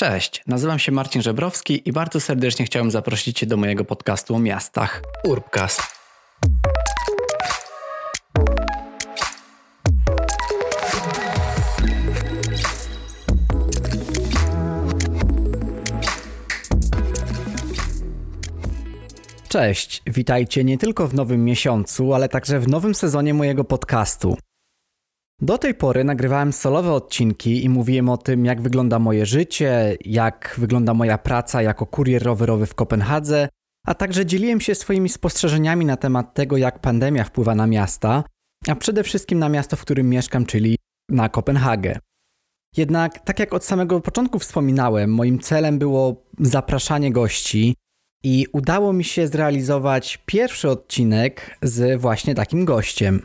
Cześć, nazywam się Marcin Żebrowski i bardzo serdecznie chciałem zaprosić Cię do mojego podcastu o miastach Urbcast. Cześć, witajcie nie tylko w nowym miesiącu, ale także w nowym sezonie mojego podcastu. Do tej pory nagrywałem solowe odcinki i mówiłem o tym, jak wygląda moje życie, jak wygląda moja praca jako kurier rowerowy w Kopenhadze, a także dzieliłem się swoimi spostrzeżeniami na temat tego, jak pandemia wpływa na miasta, a przede wszystkim na miasto, w którym mieszkam, czyli na Kopenhagę. Jednak, tak jak od samego początku wspominałem, moim celem było zapraszanie gości i udało mi się zrealizować pierwszy odcinek z właśnie takim gościem.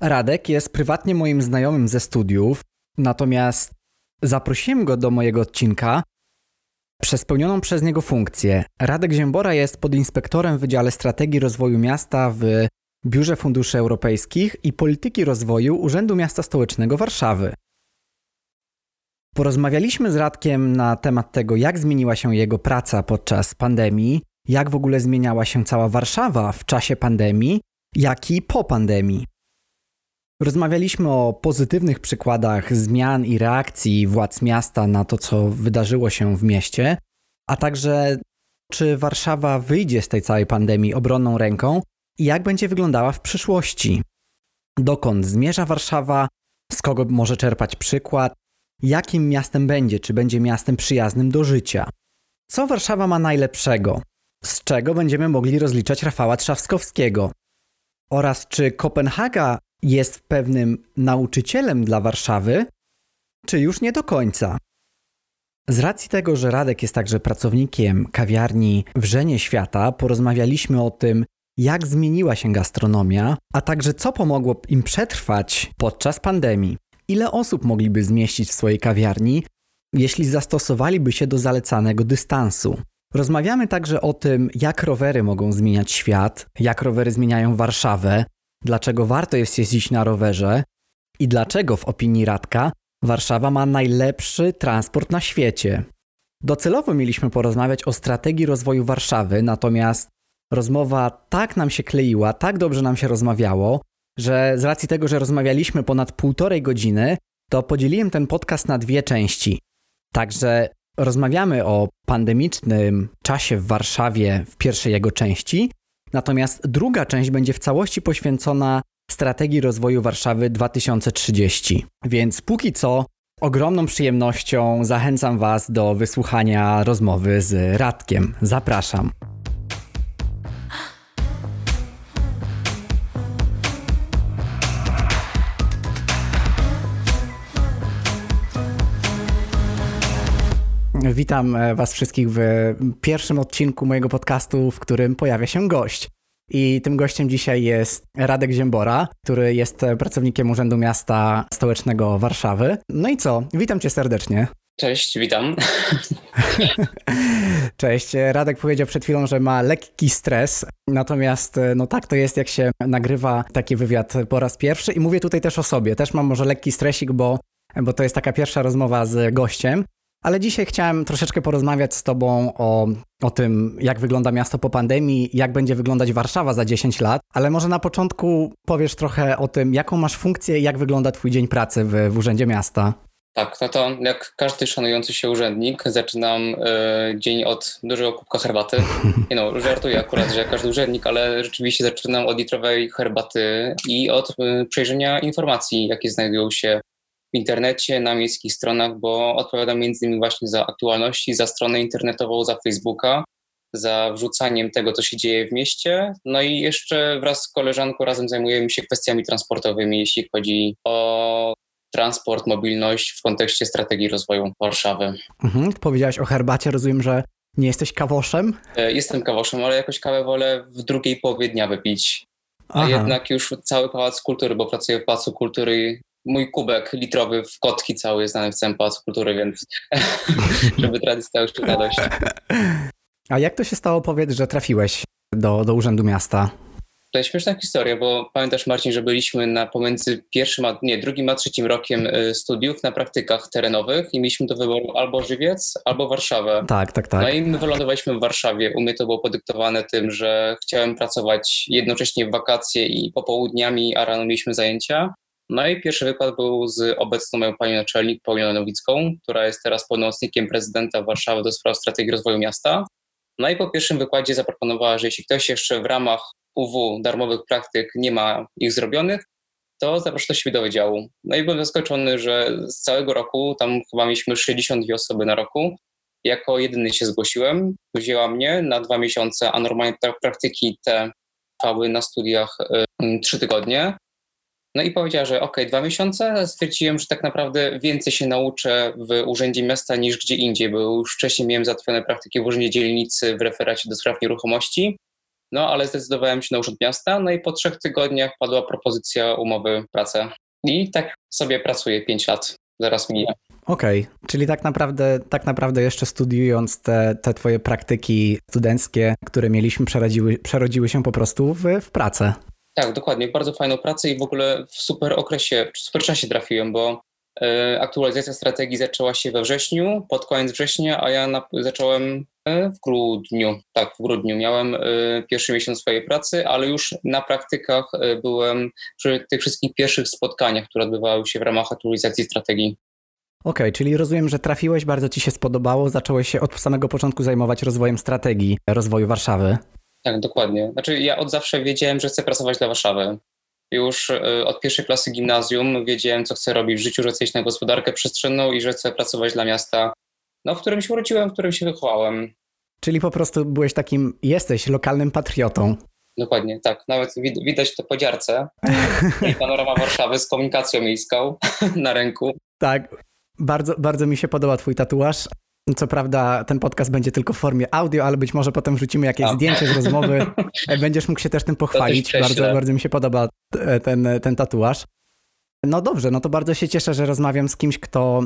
Radek jest prywatnie moim znajomym ze studiów, natomiast zaprosiłem go do mojego odcinka przez pełnioną przez niego funkcję. Radek Ziembora jest podinspektorem w Wydziale Strategii Rozwoju Miasta w Biurze Funduszy Europejskich i Polityki Rozwoju Urzędu Miasta Stołecznego Warszawy. Porozmawialiśmy z Radkiem na temat tego, jak zmieniła się jego praca podczas pandemii, jak w ogóle zmieniała się cała Warszawa w czasie pandemii, jak i po pandemii. Rozmawialiśmy o pozytywnych przykładach zmian i reakcji władz miasta na to, co wydarzyło się w mieście, a także czy Warszawa wyjdzie z tej całej pandemii obronną ręką i jak będzie wyglądała w przyszłości. Dokąd zmierza Warszawa, z kogo może czerpać przykład, jakim miastem będzie, czy będzie miastem przyjaznym do życia. Co Warszawa ma najlepszego? Z czego będziemy mogli rozliczać Rafała Trzaskowskiego? Oraz czy Kopenhaga jest pewnym nauczycielem dla Warszawy, czy już nie do końca. Z racji tego, że Radek jest także pracownikiem kawiarni Wrzenie Świata, porozmawialiśmy o tym, jak zmieniła się gastronomia, a także co pomogło im przetrwać podczas pandemii. Ile osób mogliby zmieścić w swojej kawiarni, jeśli zastosowaliby się do zalecanego dystansu. Rozmawiamy także o tym, jak rowery mogą zmieniać świat, jak rowery zmieniają Warszawę, dlaczego warto jest jeździć na rowerze i dlaczego w opinii Radka Warszawa ma najlepszy transport na świecie. Docelowo mieliśmy porozmawiać o strategii rozwoju Warszawy, natomiast rozmowa tak nam się kleiła, tak dobrze nam się rozmawiało, że z racji tego, że rozmawialiśmy ponad półtorej godziny, to podzieliłem ten podcast na dwie części. Także rozmawiamy o pandemicznym czasie w Warszawie w pierwszej jego części, Natomiast druga część będzie w całości poświęcona strategii rozwoju Warszawy 2030. Więc póki co ogromną przyjemnością zachęcam Was do wysłuchania rozmowy z Radkiem. Zapraszam. Witam e, Was wszystkich w pierwszym odcinku mojego podcastu, w którym pojawia się gość. I tym gościem dzisiaj jest Radek Ziembora, który jest pracownikiem Urzędu Miasta Stołecznego Warszawy. No i co? Witam Cię serdecznie. Cześć, witam. Cześć. Radek powiedział przed chwilą, że ma lekki stres, natomiast e, no tak to jest, jak się nagrywa taki wywiad po raz pierwszy i mówię tutaj też o sobie. Też mam może lekki stresik, bo, bo to jest taka pierwsza rozmowa z gościem. Ale dzisiaj chciałem troszeczkę porozmawiać z Tobą o, o tym, jak wygląda miasto po pandemii, jak będzie wyglądać Warszawa za 10 lat, ale może na początku powiesz trochę o tym, jaką masz funkcję i jak wygląda Twój dzień pracy w, w Urzędzie Miasta. Tak, no to jak każdy szanujący się urzędnik, zaczynam y, dzień od dużego kubka herbaty. Nie no, żartuję akurat, że jak każdy urzędnik, ale rzeczywiście zaczynam od litrowej herbaty i od y, przejrzenia informacji, jakie znajdują się w internecie, na miejskich stronach, bo odpowiadam między innymi właśnie za aktualności, za stronę internetową, za Facebooka, za wrzucaniem tego, co się dzieje w mieście. No i jeszcze wraz z koleżanką razem zajmujemy się kwestiami transportowymi, jeśli chodzi o transport, mobilność w kontekście strategii rozwoju Warszawy. Mhm, powiedziałeś o herbacie, rozumiem, że nie jesteś kawoszem? E, jestem kawoszem, ale jakoś kawę wolę w drugiej połowie dnia wypić. A Aha. jednak już cały Pałac Kultury, bo pracuję w Pałacu Kultury mój kubek litrowy w kotki cały jest znany w całym Pałacu Kultury, więc żeby tradycja już radość. A jak to się stało, powiedz, że trafiłeś do, do Urzędu Miasta? To jest śmieszna historia, bo pamiętasz Marcin, że byliśmy na pomiędzy pierwszym, a, nie, drugim a trzecim rokiem y, studiów na praktykach terenowych i mieliśmy do wyboru albo Żywiec, albo Warszawę. Tak, tak, tak. No i my wylądowaliśmy w Warszawie. U mnie to było podyktowane tym, że chciałem pracować jednocześnie w wakacje i popołudniami, a rano mieliśmy zajęcia. No i pierwszy wykład był z obecną panią naczelnik Pauliną Nowicką, która jest teraz pełnomocnikiem prezydenta Warszawy do spraw strategii rozwoju miasta. No i po pierwszym wykładzie zaproponowała, że jeśli ktoś jeszcze w ramach UW darmowych praktyk nie ma ich zrobionych, to zapraszam siebie do wydziału. No i byłem zaskoczony, że z całego roku, tam chyba mieliśmy 62 osoby na roku, jako jedyny się zgłosiłem. Wzięła mnie na dwa miesiące, a normalnie praktyki te trwały na studiach y, trzy tygodnie. No i powiedziała, że ok, dwa miesiące. Stwierdziłem, że tak naprawdę więcej się nauczę w Urzędzie Miasta niż gdzie indziej, bo już wcześniej miałem zatwione praktyki w Urzędzie Dzielnicy w referacie do spraw nieruchomości. No ale zdecydowałem się na Urząd Miasta. No i po trzech tygodniach padła propozycja umowy pracy. I tak sobie pracuję pięć lat. Zaraz minie. Okej, okay. czyli tak naprawdę, tak naprawdę jeszcze studiując te, te twoje praktyki studenckie, które mieliśmy, przerodziły, przerodziły się po prostu w, w pracę. Tak, dokładnie. Bardzo fajną pracę i w ogóle w super okresie, w super czasie trafiłem, bo e, aktualizacja strategii zaczęła się we wrześniu, pod koniec września, a ja zacząłem e, w grudniu. Tak, w grudniu miałem e, pierwszy miesiąc swojej pracy, ale już na praktykach byłem przy tych wszystkich pierwszych spotkaniach, które odbywały się w ramach aktualizacji strategii. Okej, okay, czyli rozumiem, że trafiłeś, bardzo ci się spodobało, zacząłeś się od samego początku zajmować rozwojem strategii rozwoju Warszawy. Tak, dokładnie. Znaczy ja od zawsze wiedziałem, że chcę pracować dla Warszawy. Już y, od pierwszej klasy gimnazjum wiedziałem, co chcę robić w życiu, że chcę iść na gospodarkę przestrzenną i że chcę pracować dla miasta, no, w którym się urodziłem, w którym się wychowałem. Czyli po prostu byłeś takim, jesteś lokalnym patriotą. Dokładnie, tak. Nawet widać to po dziarce. I panorama Warszawy z komunikacją miejską na ręku. Tak, bardzo, bardzo mi się podoba twój tatuaż. Co prawda ten podcast będzie tylko w formie audio, ale być może potem wrzucimy jakieś A. zdjęcie z rozmowy. Będziesz mógł się też tym pochwalić. Bardzo, bardzo mi się podoba e, ten, ten tatuaż. No dobrze, no to bardzo się cieszę, że rozmawiam z kimś, kto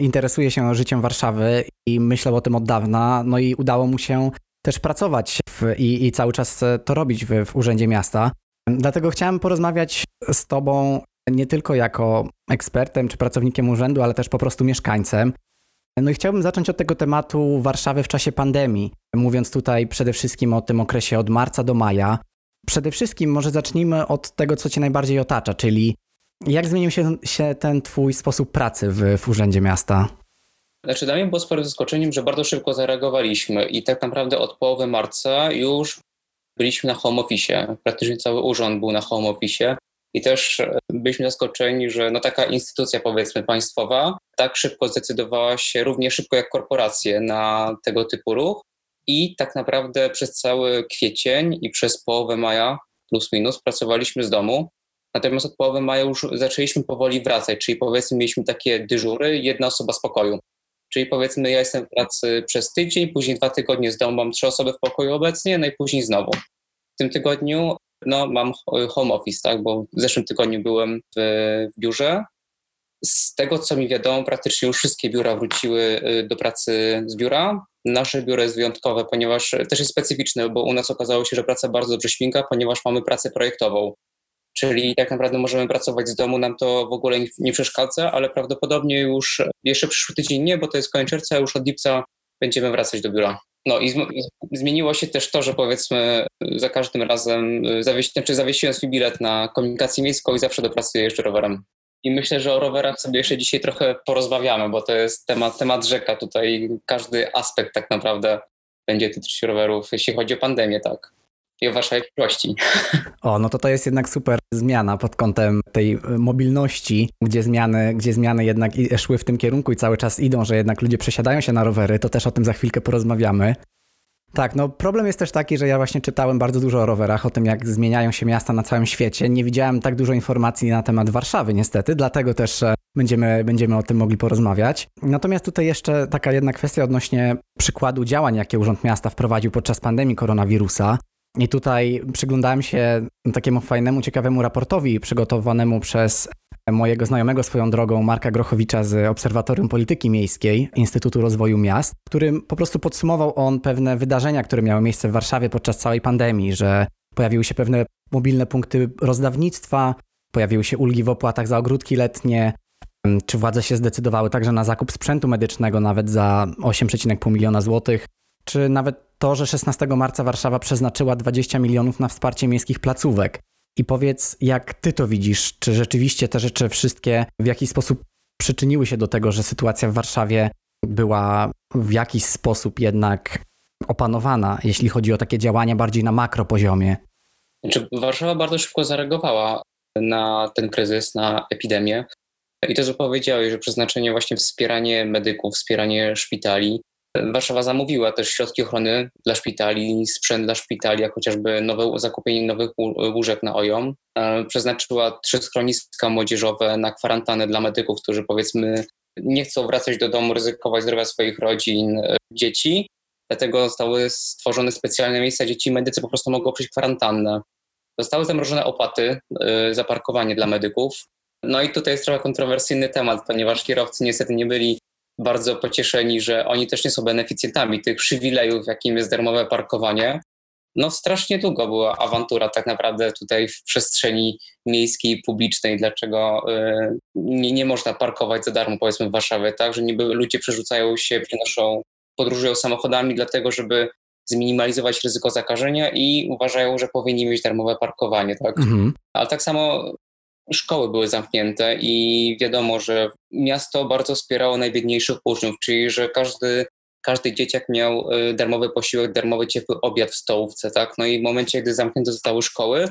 interesuje się życiem Warszawy i myślał o tym od dawna, no i udało mu się też pracować w, i, i, cały czas to robić w, w Urzędzie Miasta. Dlatego chciałem porozmawiać z Tobą nie tylko jako ekspertem czy pracownikiem urzędu, ale też po prostu mieszkańcem. No i chciałbym zacząć od tego tematu Warszawy w czasie pandemii, mówiąc tutaj przede wszystkim o tym okresie od marca do maja. Przede wszystkim może zacznijmy od tego, co Cię najbardziej otacza, czyli jak zmienił się, się ten Twój sposób pracy w, w Urzędzie Miasta? Znaczy dla mnie było sporym zaskoczeniem, że bardzo szybko zareagowaliśmy i tak naprawdę od połowy marca już byliśmy na home office. Praktycznie cały urząd był na home office. I też e, byliśmy zaskoczeni, że no taka instytucja powiedzmy państwowa tak szybko zdecydowała się, równie szybko jak korporacje, na tego typu ruch. I tak naprawdę przez cały kwiecień i przez połowę maja, plus minus, pracowaliśmy z domu. Natomiast od połowy maja już zaczęliśmy powoli wracać, czyli powiedzmy mieliśmy takie dyżury, jedna osoba z pokoju. Czyli powiedzmy ja jestem w pracy przez tydzień, później dwa tygodnie z domu mam trzy osoby w pokoju obecnie, no i później znowu. W tym tygodniu no, mam home office, tak, bo w zeszłym tygodniu byłem w, w biurze. Z tego, co mi wiadomo, praktycznie już wszystkie biura wróciły y, do pracy z biura. Nasze biuro jest wyjątkowe, ponieważ też jest specyficzne, bo u nas okazało się, że praca bardzo dobrze śmiga, ponieważ mamy pracę projektową. Czyli tak naprawdę możemy pracować z domu, nam to w ogóle nie przeszkadza, ale prawdopodobnie już jeszcze przyszły tydzień nie, bo to jest koniec czerwca, już od lipca będziemy wracać do biura. No i zmieniło się też to, że powiedzmy za każdym razem y, zawiesi, znaczy zawiesiłem swój bilet na komunikację miejską i zawsze do pracy jeżdżę rowerem. I myślę, że o rowerach sobie jeszcze dzisiaj trochę porozmawiamy, bo to jest temat, temat rzeka. Tutaj każdy aspekt tak naprawdę będzie dotyczyć rowerów, jeśli chodzi o pandemię, tak i o waszej przyszłości. O, no to to jest jednak super zmiana pod kątem tej e, mobilności, gdzie zmiany, gdzie zmiany jednak szły w tym kierunku i cały czas idą, że jednak ludzie przesiadają się na rowery, to też o tym za chwilkę porozmawiamy. Tak, no problem jest też taki, że ja właśnie czytałem bardzo dużo o rowerach, o tym jak zmieniają się miasta na całym świecie. Nie widziałem tak dużo informacji na temat Warszawy niestety, dlatego też e, będziemy, będziemy o tym mogli porozmawiać. Natomiast tutaj jeszcze taka jedna kwestia odnośnie przykładu działań, jakie Urząd Miasta wprowadził podczas pandemii koronawirusa. I tutaj przyglądałem się takiemu fajnemu, ciekawemu raportowi przygotowanemu przez mojego znajomego swoją drogą Marka Grochowicza z Obserwatorium Polityki Miejskiej Instytutu Rozwoju Miast, którym po prostu podsumował on pewne wydarzenia, które miały miejsce w Warszawie podczas całej pandemii, że pojawiły się pewne mobilne punkty rozdawnictwa, pojawiły się ulgi w opłatach za ogródki letnie, czy władze się zdecydowały także na zakup sprzętu medycznego nawet za 8,5 miliona złotych, czy nawet to, że 16 marca Warszawa przeznaczyła 20 milionów na wsparcie miejskich placówek. I powiedz, jak ty to widzisz? Czy rzeczywiście te rzeczy wszystkie w jakiś sposób przyczyniły się do tego, że sytuacja w Warszawie była w jakiś sposób jednak opanowana, jeśli chodzi o takie działania bardziej na makropoziomie? Znaczy, Warszawa bardzo szybko zareagowała na ten kryzys, na epidemię. I to, co powiedziałeś, że przeznaczenie właśnie wspieranie medyków, wspieranie szpitali. Warszawa zamówiła też środki ochrony dla szpitali, sprzęt dla szpitali, jak chociażby nowe, zakupienie nowych łóżek na OJOM. E, przeznaczyła trzy schroniska młodzieżowe na kwarantannę dla medyków, którzy powiedzmy nie chcą wracać do domu, ryzykować zdrowia swoich rodzin, e, dzieci. Dlatego zostały stworzone specjalne miejsca, gdzie ci medycy po prostu mogą przejść kwarantannę. Zostały zamrożone opłaty y, za parkowanie dla medyków. No i tutaj jest trochę kontrowersyjny temat, ponieważ kierowcy niestety nie byli bardzo pocieszeni, że oni też nie są beneficjentami tych przywilejów, jakim jest darmowe parkowanie. No strasznie długo była awantura tak naprawdę tutaj w przestrzeni miejskiej, publicznej, dlaczego y, nie, nie można parkować za darmo powiedzmy w Warszawie, tak, że niby ludzie przerzucają się, przenoszą, podróżują samochodami dlatego, żeby zminimalizować ryzyko zakażenia i uważają, że powinni mieć darmowe parkowanie. Tak? Mhm. Ale tak samo szkoły były zamknięte i wiadomo, że miasto bardzo wspierało najbiedniejszych uczniów, czyli że każdy, każdy dzieciak miał y, darmowy posiłek, darmowy ciepły obiad w stołówce. Tak? No i w momencie, gdy zamknięte zostały szkoły,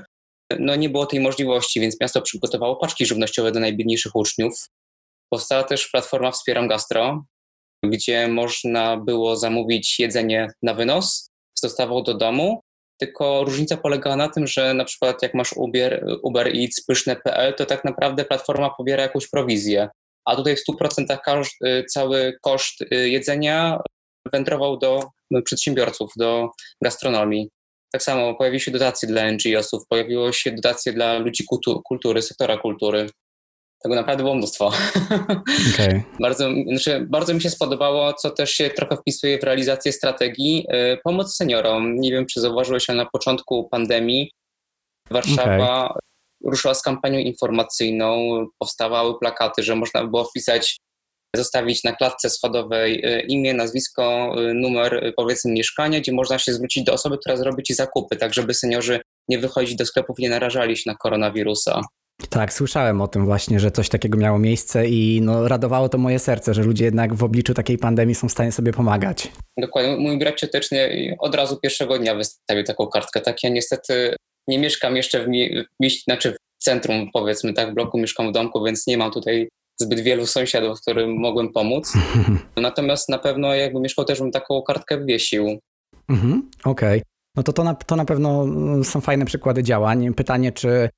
no nie było tej możliwości, więc miasto przygotowało paczki żywnościowe dla najbiedniejszych uczniów. Powstała też platforma Wspieram Gastro, gdzie można było zamówić jedzenie na wynos z dostawą do domu. Tylko różnica polegała na tym, że na przykład jak masz Uber, Uber Eats, pyszne.pl, to tak naprawdę platforma pobiera jakąś prowizję. A tutaj w 100% każdy, cały koszt y, jedzenia wędrował do przedsiębiorców, do gastronomii. Tak samo pojawiły się dotacje dla NGO-sów, pojawiło się dotacje dla ludzi kultury, sektora kultury. Tego naprawdę było mnóstwo. Okay. bardzo, znaczy, bardzo mi się spodobało, co też się trochę wpisuje w realizację strategii, yy, pomoc seniorom. Nie wiem, czy zauważyłeś, ale na początku pandemii Warszawa okay. ruszyła z kampanią informacyjną, powstawały plakaty, że można było wpisać, zostawić na klatce schodowej y, imię, nazwisko, y, numer y, powiedzmy mieszkania, gdzie można się zwrócić do osoby, która zrobi ci zakupy, tak żeby seniorzy nie wychodzić do sklepów, nie narażali się na koronawirusa. Tak, słyszałem o tym właśnie, że coś takiego miało miejsce i no, radowało to moje serce, że ludzie jednak w obliczu takiej pandemii są w stanie sobie pomagać. Dokładnie. Mój brat cioteczny od razu pierwszego dnia wystawił taką kartkę. Tak ja niestety nie mieszkam jeszcze w, mieście, znaczy w centrum, powiedzmy tak, w bloku mieszkam w domku, więc nie mam tutaj zbyt wielu sąsiadów, którym mogłem pomóc. Natomiast na pewno jakby mieszkał też bym taką kartkę wywiesił. Mhm, Okej. Okay. No to to na, to na pewno są fajne przykłady działań. Pytanie, czy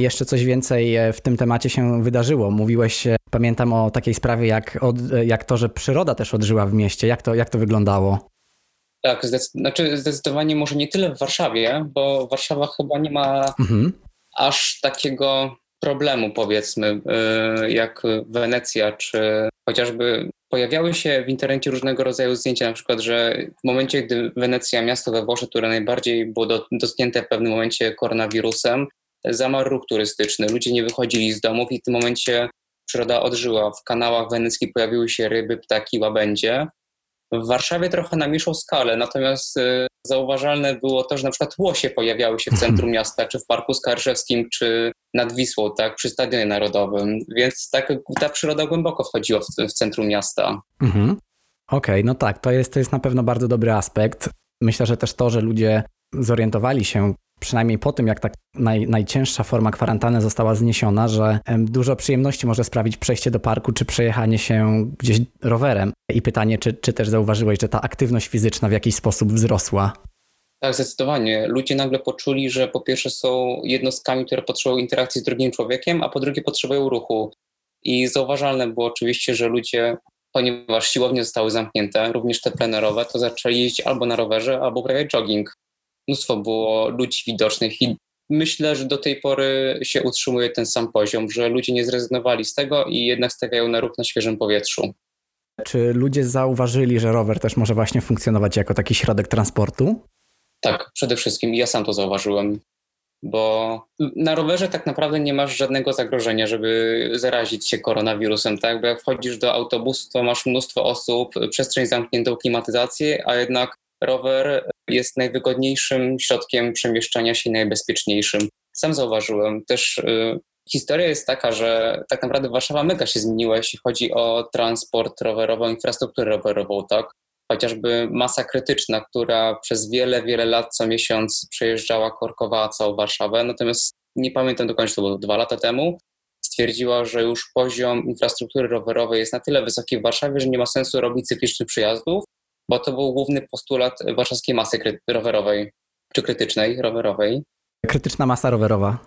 jeszcze coś więcej e, w tym temacie się wydarzyło. Mówiłeś, e, pamiętam o takiej sprawie, jak, od, e, jak to, że przyroda też odżyła w mieście. Jak to, jak to wyglądało? Tak, zdecyd znaczy zdecydowanie może nie tyle w Warszawie, bo Warszawa chyba nie ma mhm. aż takiego problemu, powiedzmy, jak Wenecja, czy chociażby pojawiały się w internecie różnego rodzaju zdjęcia, na przykład, że w momencie, gdy Wenecja, miasto we Włoszech, które najbardziej było dotknięte w pewnym momencie koronawirusem, zamarł ruch turystyczny, ludzie nie wychodzili z domów i w tym momencie przyroda odżyła. W kanałach weneckich pojawiły się ryby, ptaki, łabędzie. W Warszawie trochę na mniejszą skalę, natomiast y, zauważalne było to, że na przykład łosie pojawiały się w centrum miasta, czy w Parku Skarżewskim, czy nad Wisłą, tak, przy Stadionie Narodowym, więc tak, ta przyroda głęboko wchodziła w, w centrum miasta. Mhm. Okej, okay, no tak, to jest, to jest na pewno bardzo dobry aspekt. Myślę, że też to, że ludzie zorientowali się przynajmniej po tym, jak ta naj, najcięższa forma kwarantanny została zniesiona, że dużo przyjemności może sprawić przejście do parku czy przejechanie się gdzieś rowerem. I pytanie, czy, czy też zauważyłeś, że ta aktywność fizyczna w jakiś sposób wzrosła? Tak, zdecydowanie. Ludzie nagle poczuli, że po pierwsze są jednostkami, które potrzebują interakcji z drugim człowiekiem, a po drugie potrzebują ruchu. I zauważalne było oczywiście, że ludzie, ponieważ siłownie zostały zamknięte, również te plenerowe, to zaczęli jeździć albo na rowerze, albo uprawiać jogging mnóstwo było ludzi widocznych i myślę, że do tej pory się utrzymuje ten sam poziom, że ludzie nie zrezygnowali z tego i jednak stawiają na ruch na świeżym powietrzu. Czy ludzie zauważyli, że rower też może właśnie funkcjonować jako taki środek transportu? Tak, przede wszystkim. Ja sam to zauważyłem bo na rowerze tak naprawdę nie masz żadnego zagrożenia, żeby zarazić się koronawirusem, tak? Bo jak wchodzisz do autobusu, to masz mnóstwo osób, przestrzeń zamkniętą, klimatyzację, a jednak rower jest najwygodniejszym środkiem przemieszczania się, najbezpieczniejszym. Sam zauważyłem. Też y, historia jest taka, że tak naprawdę Warszawa mega się zmieniła, jeśli chodzi o transport rowerowy, infrastrukturę rowerową, tak? chociażby masa krytyczna, która przez wiele, wiele lat co miesiąc przejeżdżała, korkowała całą Warszawę, natomiast nie pamiętam do końca, to było dwa lata temu, stwierdziła, że już poziom infrastruktury rowerowej jest na tyle wysoki w Warszawie, że nie ma sensu robić cyklicznych przyjazdów, bo to był główny postulat warszawskiej masy rowerowej, czy krytycznej rowerowej. Krytyczna masa rowerowa.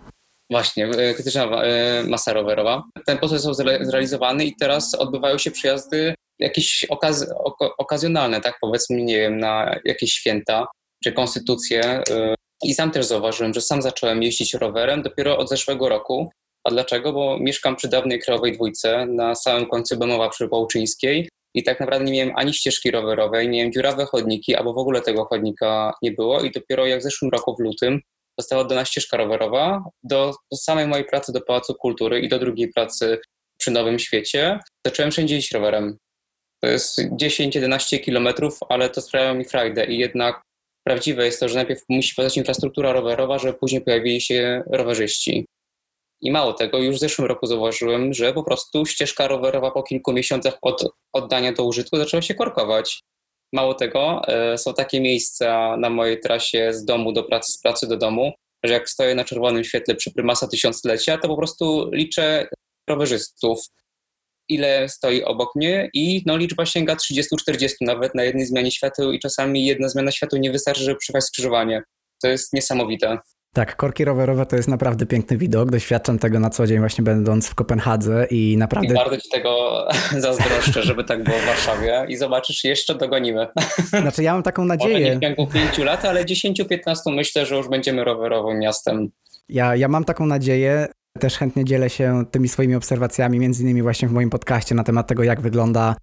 Właśnie, e, krytyczna e, masa rowerowa. Ten postulat został zrealizowany i teraz odbywają się przyjazdy jakieś okaz okazjonalne, tak powiedzmy, nie wiem, na jakieś święta czy konstytucje. Y, I sam też zauważyłem, że sam zacząłem jeździć rowerem dopiero od zeszłego roku. A dlaczego? Bo mieszkam przy dawnej Krajowej Dwójce na samym końcu Bemowa przy Połczyńskiej i tak naprawdę nie miałem ani ścieżki rowerowej, nie miałem dziurawe chodniki, albo w ogóle tego chodnika nie było i dopiero jak w zeszłym roku w lutym została dana ścieżka rowerowa do, do samej mojej pracy do Pałacu Kultury i do drugiej pracy przy Nowym Świecie. Zacząłem wszędzie jeździć rowerem. To jest 10-11 kilometrów, ale to sprawia mi frajdę i jednak prawdziwe jest to, że najpierw musi powstać infrastruktura rowerowa, żeby później pojawili się rowerzyści. I mało tego, już w zeszłym roku zauważyłem, że po prostu ścieżka rowerowa po kilku miesiącach od oddania do użytku zaczęła się korkować. Mało tego, e, są takie miejsca na mojej trasie z domu do pracy, z pracy do domu, że jak stoję na czerwonym świetle przy prymasa tysiąclecia, to po prostu liczę rowerzystów ile stoi obok mnie i no, liczba sięga 30-40 nawet na jednej zmianie świateł i czasami jedna zmiana świateł nie wystarczy, żeby przejść skrzyżowanie. To jest niesamowite. Tak, korki rowerowe to jest naprawdę piękny widok. Doświadczam tego na co dzień właśnie będąc w Kopenhadze i naprawdę... I bardzo ci tego zazdroszczę, żeby tak było w Warszawie i zobaczysz, jeszcze dogonimy. Znaczy ja mam taką nadzieję. Może nie w ciągu 5 lat, ale 10-15 myślę, że już będziemy rowerowym miastem. Ja, ja mam taką nadzieję, też chętnie dzielę się tymi swoimi obserwacjami, między innymi właśnie w moim podcaście na temat tego, jak wygląda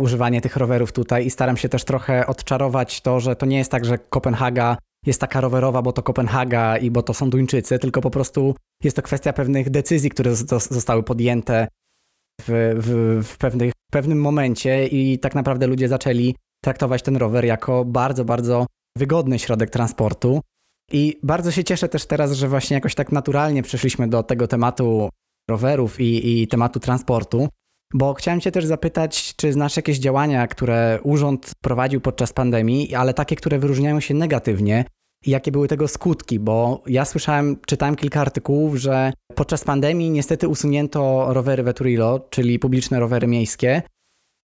używanie tych rowerów tutaj i staram się też trochę odczarować to, że to nie jest tak, że Kopenhaga jest taka rowerowa, bo to Kopenhaga i bo to są Duńczycy, tylko po prostu jest to kwestia pewnych decyzji, które zostały podjęte w, w, w, pewnych, w pewnym momencie i tak naprawdę ludzie zaczęli traktować ten rower jako bardzo, bardzo wygodny środek transportu. I bardzo się cieszę też teraz, że właśnie jakoś tak naturalnie przeszliśmy do tego tematu rowerów i, i tematu transportu, bo chciałem Cię też zapytać, czy znasz jakieś działania, które urząd prowadził podczas pandemii, ale takie, które wyróżniają się negatywnie? I jakie były tego skutki, bo ja słyszałem, czytałem kilka artykułów, że podczas pandemii niestety usunięto rowery Veturilo, czyli publiczne rowery miejskie,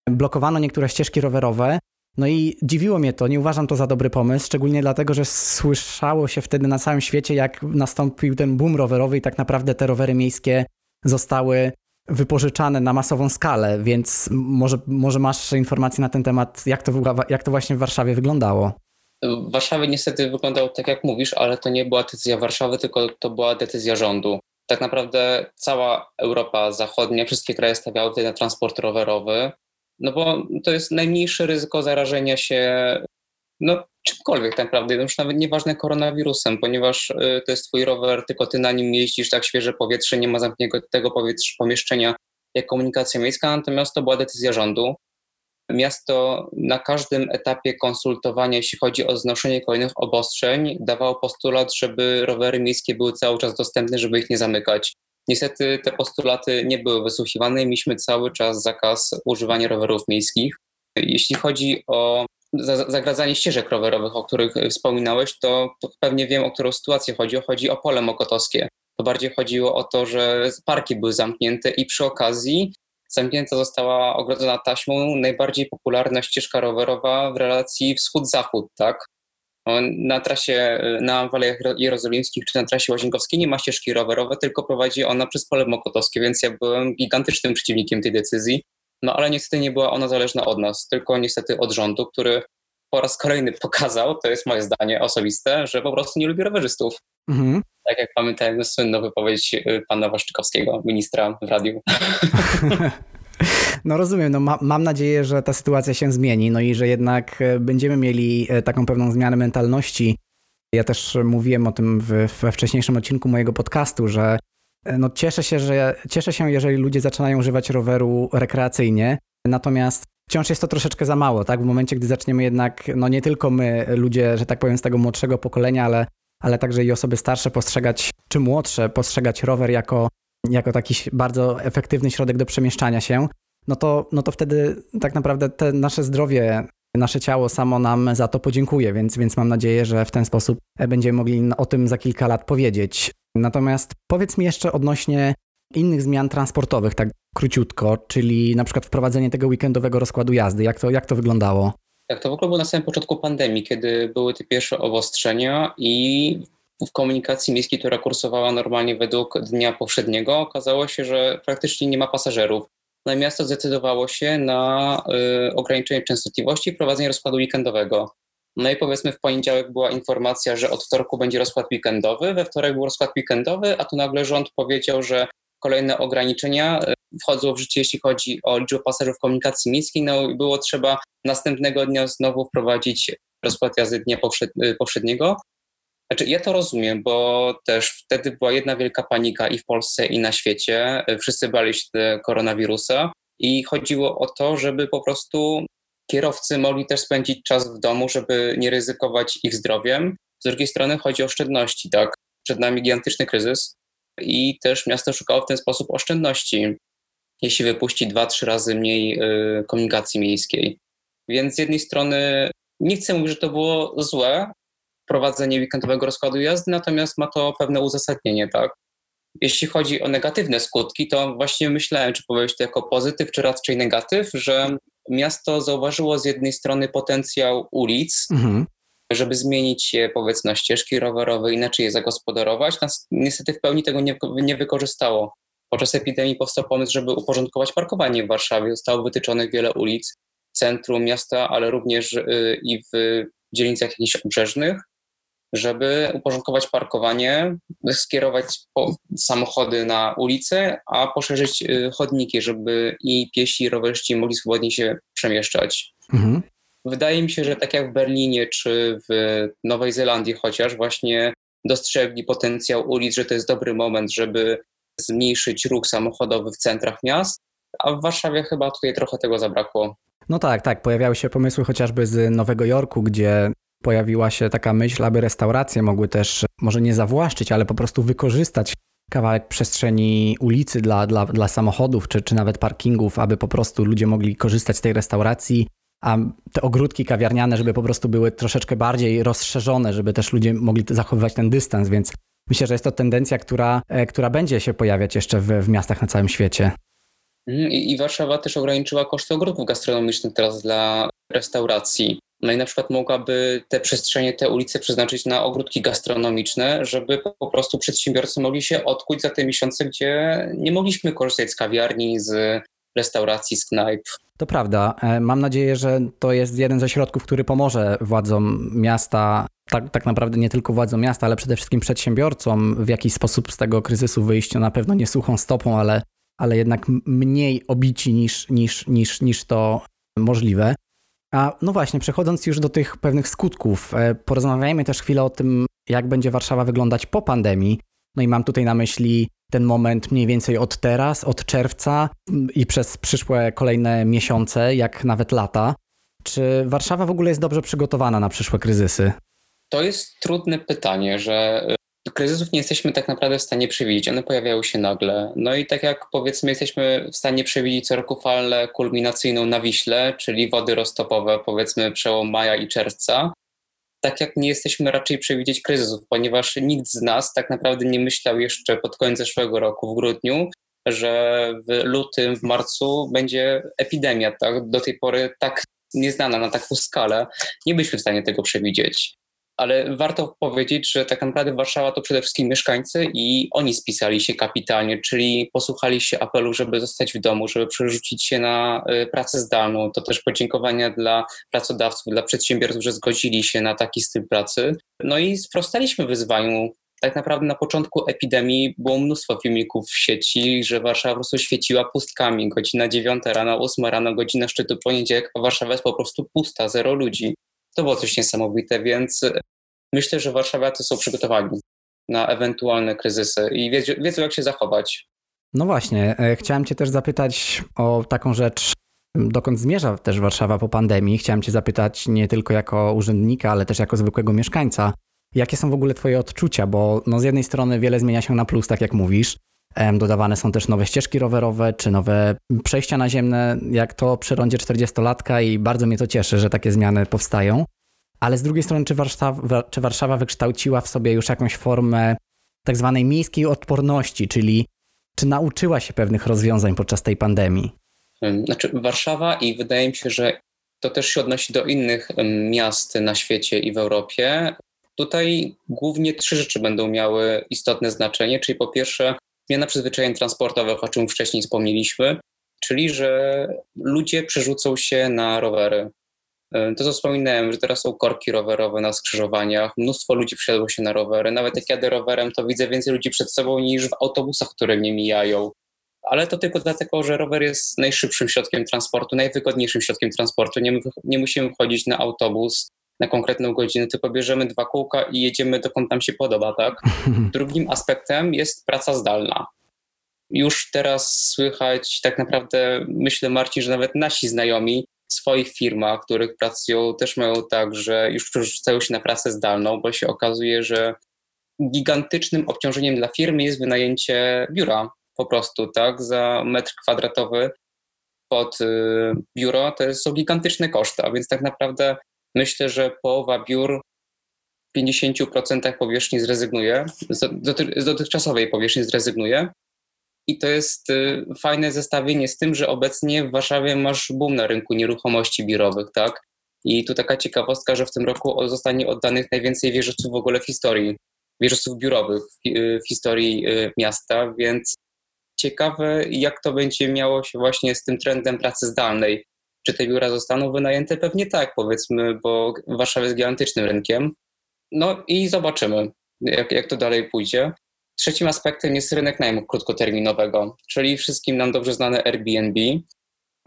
blokowano niektóre ścieżki rowerowe, no i dziwiło mnie to, nie uważam to za dobry pomysł, szczególnie dlatego, że słyszało się wtedy na całym świecie, jak nastąpił ten boom rowerowy i tak naprawdę te rowery miejskie zostały wypożyczane na masową skalę, więc może, może masz informacje na ten temat, jak to, jak to właśnie w Warszawie wyglądało? W Warszawie niestety wyglądało tak, jak mówisz, ale to nie była decyzja Warszawy, tylko to była decyzja rządu. Tak naprawdę cała Europa Zachodnia, wszystkie kraje stawiały tutaj na transport rowerowy. No bo to jest najmniejsze ryzyko zarażenia się no, czymkolwiek tak naprawdę, już nawet nieważne koronawirusem, ponieważ y, to jest twój rower, tylko ty na nim jeździsz, tak świeże powietrze, nie ma zamkniętego powietrza, pomieszczenia jak komunikacja miejska, natomiast to była decyzja rządu. Miasto na każdym etapie konsultowania, jeśli chodzi o znoszenie kolejnych obostrzeń, dawało postulat, żeby rowery miejskie były cały czas dostępne, żeby ich nie zamykać. Niestety te postulaty nie były wysłuchiwane i mieliśmy cały czas zakaz używania rowerów miejskich. Jeśli chodzi o zagradzanie ścieżek rowerowych, o których wspominałeś, to pewnie wiem, o którą sytuację chodzi. Chodzi o pole mokotowskie. To bardziej chodziło o to, że parki były zamknięte i przy okazji zamknięta została ogrodzona taśmą najbardziej popularna ścieżka rowerowa w relacji wschód-zachód, tak? Na trasie, na Walejach Jerozolimskich czy na trasie Łazienkowskiej nie ma ścieżki rowerowej, tylko prowadzi ona przez pole mokotowskie, więc ja byłem gigantycznym przeciwnikiem tej decyzji. No ale niestety nie była ona zależna od nas, tylko niestety od rządu, który po raz kolejny pokazał, to jest moje zdanie osobiste, że po prostu nie lubi rowerzystów. Mhm. Tak jak pamiętam słynną wypowiedź y, pana Waszczykowskiego, ministra w radiu. No rozumiem, no ma, mam nadzieję, że ta sytuacja się zmieni, no i że jednak e, będziemy mieli e, taką pewną zmianę mentalności Ja też mówiłem o tym w, we wcześniejszym odcinku mojego podcastu, że no cieszę się, że cieszę się, jeżeli ludzie zaczynają używać roweru rekreacyjnie, natomiast wciąż jest to troszeczkę za mało, tak? W momencie, gdy zaczniemy jednak, no nie tylko my, ludzie, że tak powiem, z tego młodszego pokolenia, ale, ale także i osoby starsze postrzegać, czy młodsze, postrzegać rower jako, jako taki bardzo efektywny środek do przemieszczania się, no to, no to wtedy tak naprawdę te nasze zdrowie, nasze ciało samo nam za to podziękuje, więc, więc mam nadzieję, że w ten sposób będziemy mogli o tym za kilka lat powiedzieć. Natomiast powiedz mi jeszcze odnośnie innych zmian transportowych, tak króciutko, czyli na przykład wprowadzenie tego weekendowego rozkładu jazdy. Jak to, jak to wyglądało? Tak, to w ogóle było na samym początku pandemii, kiedy były te pierwsze obostrzenia i w komunikacji miejskiej, która kursowała normalnie według dnia powszedniego, okazało się, że praktycznie nie ma pasażerów. No i miasto zdecydowało się na y, ograniczenie częstotliwości i wprowadzenie rozkładu weekendowego. No i powiedzmy w poniedziałek była informacja, że od wtorku będzie rozkład weekendowy, we wtorek był rozkład weekendowy, a tu nagle rząd powiedział, że kolejne ograniczenia e, wchodzą w życie, jeśli chodzi o liczbę pasażerów komunikacji miejskiej. No i było trzeba następnego dnia znowu wprowadzić rozkład jazdy dnia e, powszedniego. Znaczy, ja to rozumiem, bo też wtedy była jedna wielka panika i w Polsce, i na świecie. E, wszyscy bali się koronawirusa i chodziło o to, żeby po prostu kierowcy mogli też spędzić czas w domu, żeby nie ryzykować ich zdrowiem. Z drugiej strony chodzi o oszczędności, tak? Przed nami gigantyczny kryzys i też miasto szukało w ten sposób oszczędności, jeśli wypuści dwa, trzy razy mniej y, komunikacji miejskiej. Więc z jednej strony nie chcę mówić, że to było złe, wprowadzenie weekendowego rozkładu jazdy, natomiast ma to pewne uzasadnienie, tak? Jeśli chodzi o negatywne skutki, to właśnie myślałem, czy powiedzieć to jako pozytyw, czy raczej negatyw, że miasto zauważyło z jednej strony potencjał ulic, mhm. żeby zmienić je powiedzmy na ścieżki rowerowe, inaczej je zagospodarować. Niestety w pełni tego nie, nie wykorzystało. Podczas epidemii powstał pomysł, żeby uporządkować parkowanie w Warszawie. Zostało wytyczonych wiele ulic w centrum miasta, ale również y, i w dzielnicach jakichś obrzeżnych żeby uporządkować parkowanie, skierować samochody na ulicę, a poszerzyć y, chodniki, żeby i piesi, i rowerzyści mogli swobodnie się przemieszczać. Mhm. Wydaje mi się, że tak jak w Berlinie czy w Nowej Zelandii chociaż właśnie dostrzegli potencjał ulic, że to jest dobry moment, żeby zmniejszyć ruch samochodowy w centrach miast, a w Warszawie chyba tutaj trochę tego zabrakło. No tak, tak. Pojawiały się pomysły chociażby z Nowego Jorku, gdzie pojawiła się taka myśl, aby restauracje mogły też może nie zawłaszczyć, ale po prostu wykorzystać kawałek przestrzeni ulicy dla, dla, dla samochodów czy, czy nawet parkingów, aby po prostu ludzie mogli korzystać z tej restauracji, a te ogródki kawiarniane, żeby po prostu były troszeczkę bardziej rozszerzone, żeby też ludzie mogli zachowywać ten dystans, więc myślę, że jest to tendencja, która, e, która będzie się pojawiać jeszcze w, w miastach na całym świecie. Mhm, I, Warszawa też ograniczyła koszty ogródków gastronomicznych teraz dla restauracji. No i na przykład mogłaby te przestrzenie, te ulice przeznaczyć na ogródki gastronomiczne, żeby po prostu przedsiębiorcy mogli się odkuć za te miesiące, gdzie nie mogliśmy korzystać z kawiarni, z restauracji, z knajp. To prawda. E, mam nadzieję, że to jest jeden ze środków, który pomoże władzom miasta, tak, tak naprawdę nie tylko władzom miasta, ale przede wszystkim przedsiębiorcom w jakiś sposób z tego kryzysu wyjść. Na pewno nie suchą stopą, ale, ale jednak mniej obici niż, niż, niż, niż to możliwe. A no właśnie, przechodząc już do tych pewnych skutków, e, porozmawiajmy też chwilę o tym, jak będzie Warszawa wyglądać po pandemii. No i mam tutaj na myśli ten moment mniej więcej od teraz, od czerwca i przez przyszłe kolejne miesiące, jak nawet lata. Czy Warszawa w ogóle jest dobrze przygotowana na przyszłe kryzysy? To jest trudne pytanie, że kryzysów nie jesteśmy tak naprawdę w stanie przewidzieć. One pojawiają się nagle. No i tak jak powiedzmy, jesteśmy w stanie przewidzieć co roku falę kulminacyjną na Wiśle, czyli wody roztopowe, powiedzmy przełom maja i czerwca. Tak jak nie jesteśmy raczej przewidzieć kryzysów, ponieważ nikt z nas tak naprawdę nie myślał jeszcze pod koniec zeszłego roku, w grudniu, że w lutym, w marcu będzie epidemia. Tak? Do tej pory tak nieznana na taką skalę. Nie byliśmy w stanie tego przewidzieć ale warto powiedzieć, że tak naprawdę Warszawa to przede wszystkim mieszkańcy i oni spisali się kapitalnie, czyli posłuchali się apelu, żeby zostać w domu, żeby przerzucić się na y, pracę zdalną. To też podziękowania dla pracodawców, dla przedsiębiorców, że zgodzili się na taki styl pracy. No i sprostaliśmy wyzwaniu tak naprawdę na początku epidemii było mnóstwo filmików w sieci, że Warszawa po prostu świeciła pustkami. Godzina 9 rano, 8 rano, godzina szczytu poniedziałek, a Warszawa jest po prostu pusta, zero ludzi. To było coś niesamowite, więc myślę, że warszawiacy są przygotowani na ewentualne kryzysy i wiedzą, wiedzą jak się zachować. No właśnie, e, chciałem Cię też zapytać o taką rzecz, dokąd zmierza też Warszawa po pandemii. Chciałem Cię zapytać nie tylko jako urzędnika, ale też jako zwykłego mieszkańca. Jakie są w ogóle Twoje odczucia? Bo no z jednej strony wiele zmienia się na plus, tak jak mówisz. Dodawane są też nowe ścieżki rowerowe, czy nowe przejścia naziemne, jak to przy rondzie 40-latka i bardzo mnie to cieszy, że takie zmiany powstają. Ale z drugiej strony, czy Warszawa, czy Warszawa wykształciła w sobie już jakąś formę tak zwanej miejskiej odporności, czyli czy nauczyła się pewnych rozwiązań podczas tej pandemii? Znaczy, Warszawa i wydaje mi się, że to też się odnosi do innych miast na świecie i w Europie. Tutaj głównie trzy rzeczy będą miały istotne znaczenie, czyli po pierwsze zmiana przyzwyczajeń transportowych, o czym wcześniej wspomnieliśmy, czyli że ludzie przerzucą się na rowery. E, to, co wspominałem, że teraz są korki rowerowe na skrzyżowaniach, mnóstwo ludzi przesiadło się na rowery. Nawet jak jadę rowerem, to widzę więcej ludzi przed sobą niż w autobusach, które mnie mijają. Ale to tylko dlatego, że rower jest najszybszym środkiem transportu, najwygodniejszym środkiem transportu. Nie, nie musimy wchodzić na autobus na konkretną godzinę, tylko bierzemy dwa kółka i jedziemy dokąd nam się podoba, tak? Drugim aspektem jest praca zdalna. Już teraz słychać tak naprawdę, myślę Marcin, że nawet nasi znajomi w swoich firmach, których pracują, też mają tak, że już przerzucają się na pracę zdalną, bo się okazuje, że gigantycznym obciążeniem dla firmy jest wynajęcie biura po prostu, tak, za metr kwadratowy pod y, biuro, to są gigantyczne koszty, a więc tak naprawdę myślę, że połowa biur w 50% powierzchni zrezygnuje, z dotychczasowej powierzchni zrezygnuje. I to jest y, fajne zestawienie z tym, że obecnie w Warszawie masz boom na rynku nieruchomości biurowych, tak? I tu taka ciekawostka, że w tym roku zostanie oddanych najwięcej wieżowców w ogóle w historii, wieżowców biurowych w historii y, miasta, więc ciekawe, jak to będzie miało się właśnie z tym trendem pracy zdalnej. Czy te biura zostaną wynajęte? Pewnie tak, powiedzmy, bo Warszawa jest gigantycznym rynkiem. No i zobaczymy, jak, jak to dalej pójdzie. Trzecim aspektem jest rynek najmu krótkoterminowego, czyli wszystkim nam dobrze znane Airbnb.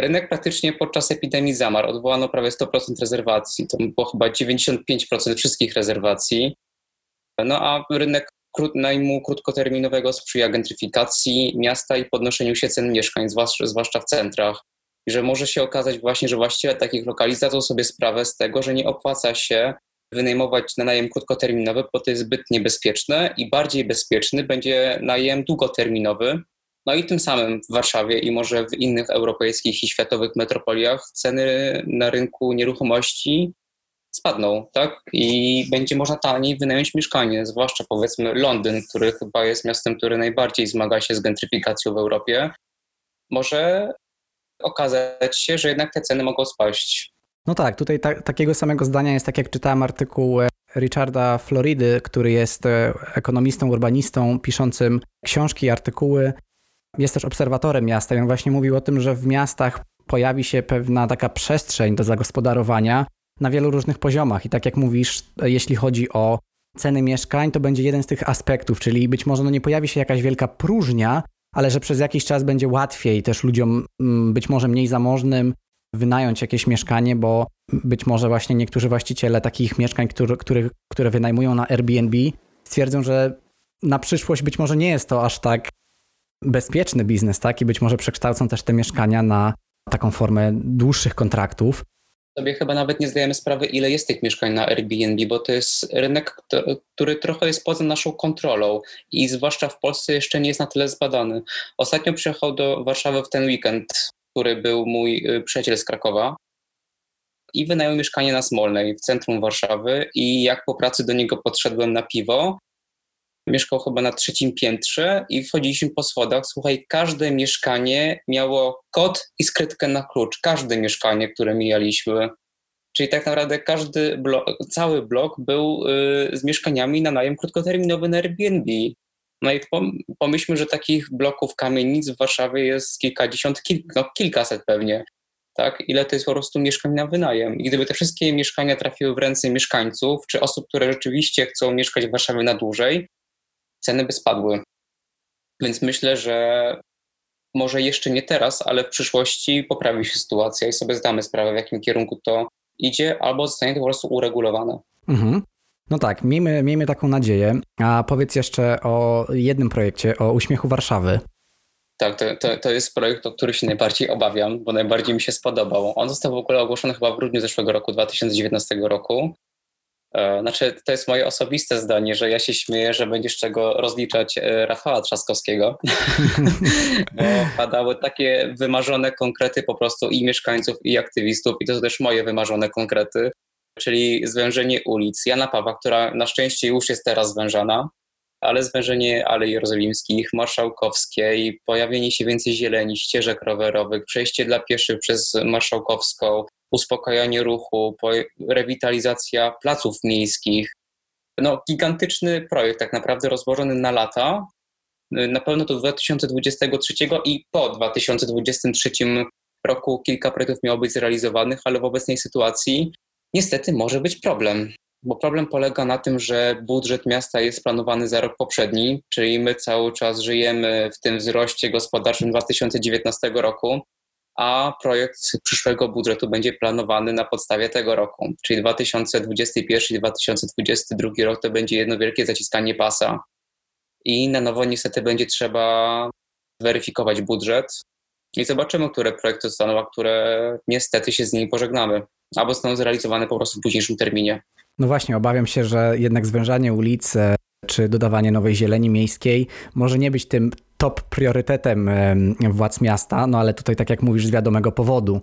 Rynek praktycznie podczas epidemii zamarł. Odwołano prawie 100% rezerwacji. To było chyba 95% wszystkich rezerwacji. No a rynek najmu krótkoterminowego sprzyja gentryfikacji miasta i podnoszeniu się cen mieszkań, zwłaszcza, zwłaszcza w centrach. I że może się okazać właśnie, że właściciele takich lokali zdadzą sobie sprawę z tego, że nie opłaca się wynajmować na najem krótkoterminowy, bo to jest zbyt niebezpieczne i bardziej bezpieczny będzie najem długoterminowy. No i tym samym w Warszawie i może w innych europejskich i światowych metropoliach ceny na rynku nieruchomości spadną, tak? I będzie można taniej wynająć mieszkanie, zwłaszcza powiedzmy Londyn, który chyba jest miastem, które najbardziej zmaga się z gentryfikacją w Europie. Może okazać się, że jednak te ceny mogą spaść. No tak, tutaj ta, takiego samego zdania jest tak jak czytałem artykuł e, Richarda Floridy, który jest e, ekonomistą, urbanistą, piszącym książki, artykuły. Jest też obserwatorem miasta i on właśnie mówił o tym, że w miastach pojawi się pewna taka przestrzeń do zagospodarowania na wielu różnych poziomach. I tak jak mówisz, e, jeśli chodzi o ceny mieszkań, to będzie jeden z tych aspektów, czyli być może no nie pojawi się jakaś wielka próżnia, ale że przez jakiś czas będzie łatwiej też ludziom, mm, być może mniej zamożnym, wynająć jakieś mieszkanie, bo być może właśnie niektórzy właściciele takich mieszkań, które, które, które wynajmują na Airbnb, stwierdzą, że na przyszłość być może nie jest to aż tak bezpieczny biznes, tak? I być może przekształcą też te mieszkania na taką formę dłuższych kontraktów. Sobie chyba nawet nie zdajemy sprawy, ile jest tych mieszkań na Airbnb, bo to jest rynek, który trochę jest poza naszą kontrolą i zwłaszcza w Polsce jeszcze nie jest na tyle zbadany. Ostatnio przyjechał do Warszawy w ten weekend który był mój y, przyjaciel z Krakowa i wynajął mieszkanie na Smolnej w centrum Warszawy i jak po pracy do niego podszedłem na piwo, mieszkał chyba na trzecim piętrze i wchodziliśmy po schodach. Słuchaj, każde mieszkanie miało kod i skrytkę na klucz. Każde mieszkanie, które mijaliśmy. Czyli tak naprawdę każdy blok, cały blok był y, z mieszkaniami na najem krótkoterminowy na Airbnb. No i pomyślmy, że takich bloków kamienic w Warszawie jest kilkadziesiąt, kil, no kilkaset pewnie. Tak? Ile to jest po prostu mieszkań na wynajem. I gdyby te wszystkie mieszkania trafiły w ręce mieszkańców, czy osób, które rzeczywiście chcą mieszkać w Warszawie na dłużej, ceny by spadły. Więc myślę, że może jeszcze nie teraz, ale w przyszłości poprawi się sytuacja i sobie zdamy sprawę, w jakim kierunku to idzie, albo zostanie to po prostu uregulowane. Mhm. No tak, miejmy, miejmy taką nadzieję. A powiedz jeszcze o jednym projekcie, o Uśmiechu Warszawy. Tak, to, to, to jest projekt, o który się najbardziej obawiam, bo najbardziej mi się spodobał. On został w ogóle ogłoszony chyba w grudniu zeszłego roku, 2019 roku. E, znaczy, to jest moje osobiste zdanie, że ja się śmieję, że będziesz czego rozliczać e, Rafała Trzaskowskiego, bo padały takie wymarzone konkrety po prostu i mieszkańców, i aktywistów, i to są też moje wymarzone konkrety, czyli zwężenie ulic Jana Pawła, która na szczęście już jest teraz zwężana, ale zwężenie Alei Jerozolimskich, Marszałkowskiej, pojawienie się więcej zieleni, ścieżek rowerowych, przejście dla pieszych przez Marszałkowską, uspokajanie ruchu, rewitalizacja placów miejskich. No, gigantyczny projekt, tak naprawdę rozłożony na lata. Na pewno do 2023 i po 2023 roku kilka projektów miało być zrealizowanych, ale w obecnej sytuacji niestety może być problem. Bo problem polega na tym, że budżet miasta jest planowany za rok poprzedni, czyli my cały czas żyjemy w tym wzroście gospodarczym 2019 roku, a projekt przyszłego budżetu będzie planowany na podstawie tego roku, czyli 2021 i 2022 rok to będzie jedno wielkie zaciskanie pasa. I na nowo niestety będzie trzeba weryfikować budżet i zobaczymy, które projekty zostaną, a które niestety się z nimi pożegnamy, albo zostaną zrealizowane po prostu w późniejszym terminie. No właśnie, obawiam się, że jednak zwężanie ulic czy dodawanie nowej zieleni miejskiej może nie być tym top priorytetem władz miasta, no ale tutaj tak jak mówisz z wiadomego powodu.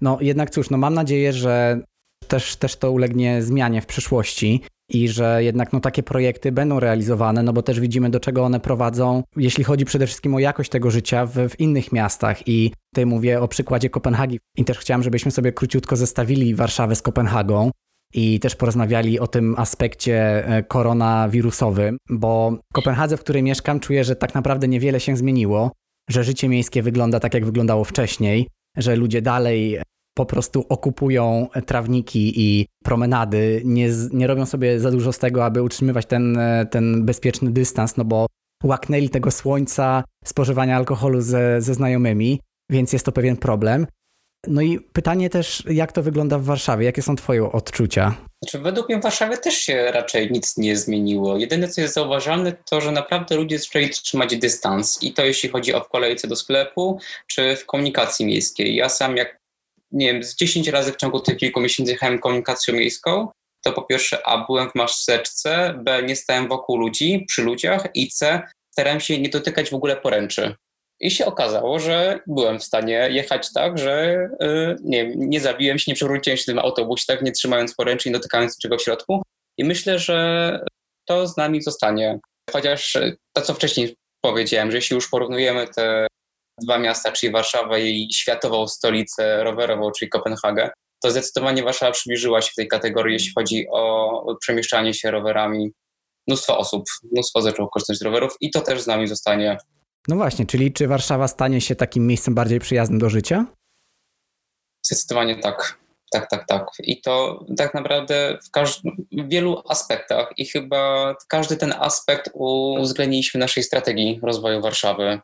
No jednak cóż, no mam nadzieję, że też, też to ulegnie zmianie w przyszłości i że jednak no, takie projekty będą realizowane, no bo też widzimy do czego one prowadzą, jeśli chodzi przede wszystkim o jakość tego życia w, w innych miastach i tutaj mówię o przykładzie Kopenhagi i też chciałem, żebyśmy sobie króciutko zestawili Warszawę z Kopenhagą i też porozmawiali o tym aspekcie e, koronawirusowym, bo w Kopenhadze, w której mieszkam, czuję, że tak naprawdę niewiele się zmieniło, że życie miejskie wygląda tak, jak wyglądało wcześniej, że ludzie dalej po prostu okupują trawniki i promenady, nie, nie robią sobie za dużo z tego, aby utrzymywać ten, e, ten bezpieczny dystans, no bo łaknęli tego słońca, spożywania alkoholu ze, ze znajomymi, więc jest to pewien problem. No i pytanie też, jak to wygląda w Warszawie? Jakie są Twoje odczucia? Znaczy, według mnie w Warszawie też się raczej nic nie zmieniło. Jedyne, co jest zauważalne, to że naprawdę ludzie zaczęli trzymać dystans. I to jeśli chodzi o w kolejce do sklepu, czy w komunikacji miejskiej. Ja sam, jak nie wiem, z 10 razy w ciągu tych kilku miesięcy jechałem komunikacją miejską, to po pierwsze A, byłem w maseczce, B, nie stałem wokół ludzi, przy ludziach i C, starałem się nie dotykać w ogóle poręczy. I się okazało, że byłem w stanie jechać tak, że yy, nie, nie zabiłem się, nie przewróciłem się w tym autobusie, tak, nie trzymając poręczy i dotykając czego w środku. I myślę, że to z nami zostanie. Chociaż to, co wcześniej powiedziałem, że jeśli już porównujemy te dwa miasta, czyli Warszawę i światową stolicę rowerową, czyli Kopenhagę, to zdecydowanie Warszawa przybliżyła się w tej kategorii, jeśli chodzi o przemieszczanie się rowerami. Mnóstwo osób, mnóstwo zaczęło korzystać z rowerów i to też z nami zostanie. No właśnie, czyli czy Warszawa stanie się takim miejscem bardziej przyjaznym do życia? Zdecydowanie tak. Tak, tak, tak. I to tak naprawdę w, w wielu aspektach i chyba każdy ten aspekt uwzględniliśmy w naszej strategii rozwoju Warszawy.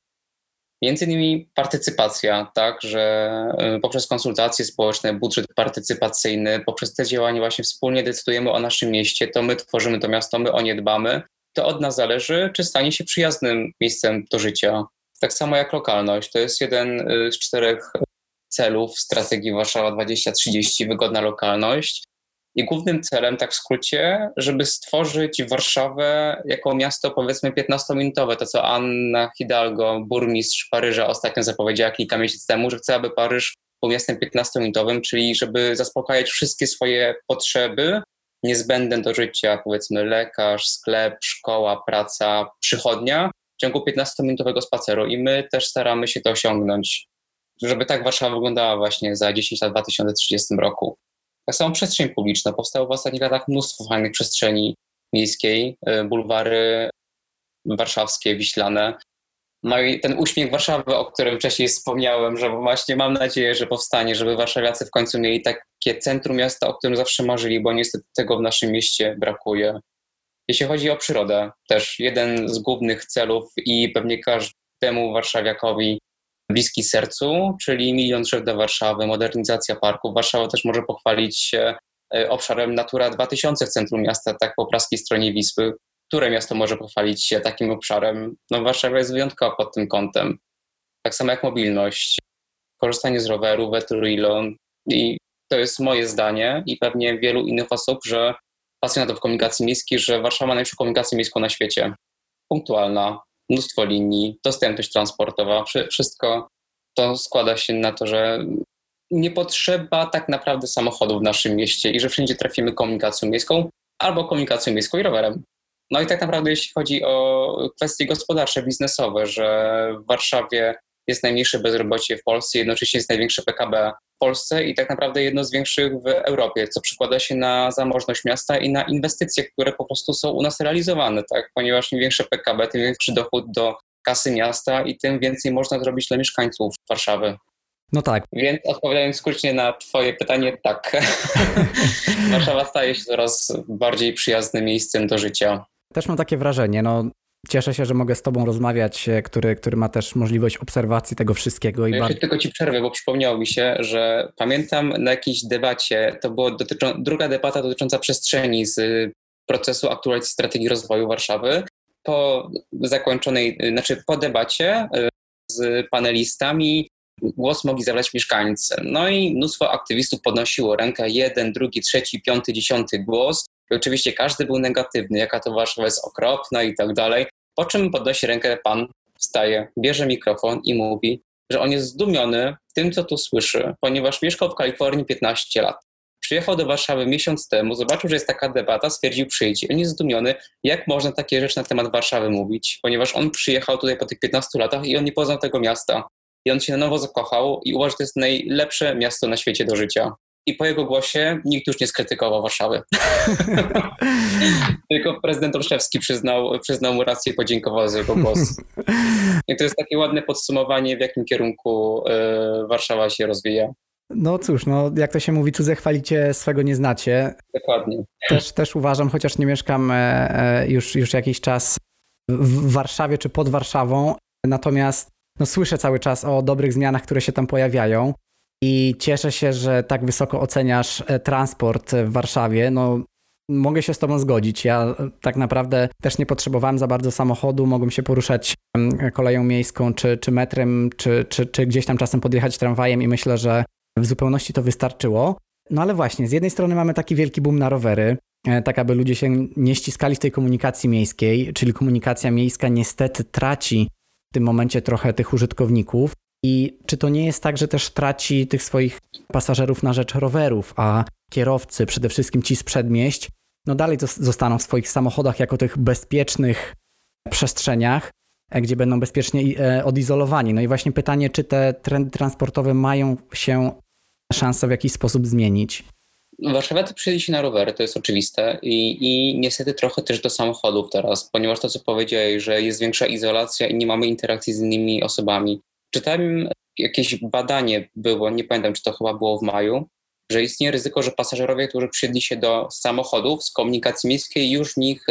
Między innymi partycypacja, tak, że y, poprzez konsultacje społeczne, budżet partycypacyjny, poprzez te działania właśnie wspólnie decydujemy o naszym mieście, to my tworzymy to miasto, my o nie dbamy. To od nas zależy, czy stanie się przyjaznym miejscem do życia. Tak samo jak lokalność. To jest jeden y, z czterech celów strategii Warszawa 2030, wygodna lokalność. I głównym celem, tak w skrócie, żeby stworzyć Warszawę jako miasto powiedzmy 15-minutowe, to co Anna Hidalgo, burmistrz Paryża ostatnio zapowiedziała kilka miesięcy temu, że chce, aby Paryż był miastem 15-minutowym, czyli żeby zaspokajać wszystkie swoje potrzeby niezbędne do życia, powiedzmy lekarz, sklep, szkoła, praca, przychodnia w ciągu 15-minutowego spaceru i my też staramy się to osiągnąć, żeby tak Warszawa wyglądała właśnie za 10 lat w 2030 roku. Tak samo przestrzeń publiczna. Powstało w ostatnich latach mnóstwo fajnych przestrzeni miejskiej, y, bulwary warszawskie, wiślane. No i ten uśmiech Warszawy, o którym wcześniej wspomniałem, że właśnie mam nadzieję, że powstanie, żeby warszawiacy w końcu mieli takie centrum miasta, o którym zawsze marzyli, bo niestety tego w naszym mieście brakuje. Jeśli chodzi o przyrodę, też jeden z głównych celów i pewnie każdemu warszawiakowi bliski sercu, czyli milion drzew do Warszawy, modernizacja parków. Warszawa też może pochwalić się e, obszarem Natura 2000 w centrum miasta, tak po praskiej stronie Wisły. Które miasto może pochwalić się takim obszarem? No Warszawa jest wyjątkowa pod tym kątem. Tak samo jak mobilność, korzystanie z roweru, Veturilon i to jest moje zdanie i pewnie wielu innych osób, że pasjonatów komunikacji miejskiej, że Warszawa ma najlepszą komunikację miejską na świecie. Punktualna, mnóstwo linii, dostępność transportowa, wszystko to składa się na to, że nie potrzeba tak naprawdę samochodu w naszym mieście i że wszędzie trafimy komunikacją miejską albo komunikacją miejską i rowerem. No i tak naprawdę jeśli chodzi o kwestie gospodarcze, biznesowe, że w Warszawie jest najmniejsze bezrobocie w Polsce, jednocześnie jest największe PKB w Polsce i tak naprawdę jedno z większych w Europie, co przekłada się na zamożność miasta i na inwestycje, które po prostu są u nas realizowane, tak? ponieważ im większe PKB, tym większy dochód do kasy miasta i tym więcej można zrobić dla mieszkańców Warszawy. No tak. Więc odpowiadając skrócznie na Twoje pytanie, tak. Warszawa staje się coraz bardziej przyjaznym miejscem do życia. Też mam takie wrażenie, no Cieszę się, że mogę z Tobą rozmawiać, e, który, który ma też możliwość obserwacji tego wszystkiego. I ja bardzo... tylko Ci przerwę, bo przypomniało mi się, że pamiętam na jakiejś debacie, to była dotyczą, druga debata dotycząca przestrzeni z procesu aktualizacji strategii rozwoju Warszawy. Po zakończonej, znaczy po debacie e, z panelistami głos mogli zabrać mieszkańcy. No i mnóstwo aktywistów podnosiło rękę, jeden, drugi, trzeci, piąty, dziesiąty głos. I oczywiście każdy był negatywny, jaka to Warszawa jest okropna i tak dalej. Po czym podnosi rękę pan, wstaje, bierze mikrofon i mówi, że on jest zdumiony tym, co tu słyszy, ponieważ mieszkał w Kalifornii 15 lat. Przyjechał do Warszawy miesiąc temu, zobaczył, że jest taka debata, stwierdził przyjdzie. On jest zdumiony, jak można takie rzeczy na temat Warszawy mówić, ponieważ on przyjechał tutaj po tych 15 latach i on nie poznał tego miasta. I on się na nowo zakochał i uważa, że to jest najlepsze miasto na świecie do życia i po jego głosie nikt już nie skrytykował Warszawy. Tylko prezydent Olszewski przyznał, przyznał mu rację i podziękował za jego głos. I to jest takie ładne podsumowanie, w jakim kierunku y, Warszawa się rozwija. No cóż, no jak to się mówi, cudze chwalicie, swego nie znacie. Dokładnie. Też, też uważam, chociaż nie mieszkam e, e, już, już jakiś czas w Warszawie czy pod Warszawą, natomiast no, słyszę cały czas o dobrych zmianach, które się tam pojawiają i cieszę się, że tak wysoko oceniasz e, transport w Warszawie. No, mogę się z Tobą zgodzić. Ja e, tak naprawdę też nie potrzebowałem za bardzo samochodu, mogłem się poruszać koleją miejską, czy, czy metrem, czy, czy, czy gdzieś tam czasem podjechać tramwajem i myślę, że w zupełności to wystarczyło. No ale właśnie, z jednej strony mamy taki wielki boom na rowery, e, tak aby ludzie się nie ściskali w tej komunikacji miejskiej, czyli komunikacja miejska niestety traci w tym momencie trochę tych użytkowników. I czy to nie jest tak, że też traci tych swoich pasażerów na rzecz rowerów, a kierowcy, przede wszystkim ci z przedmieść, no dalej zostaną w swoich samochodach jako tych bezpiecznych przestrzeniach, e, gdzie będą bezpiecznie e, odizolowani. No i właśnie pytanie, czy te trendy transportowe mają się szansę w jakiś sposób zmienić? Warszawa przyjdzie się na rowery, to jest oczywiste I, i niestety trochę też do samochodów teraz, ponieważ to, co powiedziałeś, że jest większa izolacja i nie mamy interakcji z innymi osobami. Czytałem jakieś badanie było, nie pamiętam czy to chyba było w maju, że istnieje ryzyko, że pasażerowie, którzy przyjedli się do samochodów z komunikacji miejskiej już w nich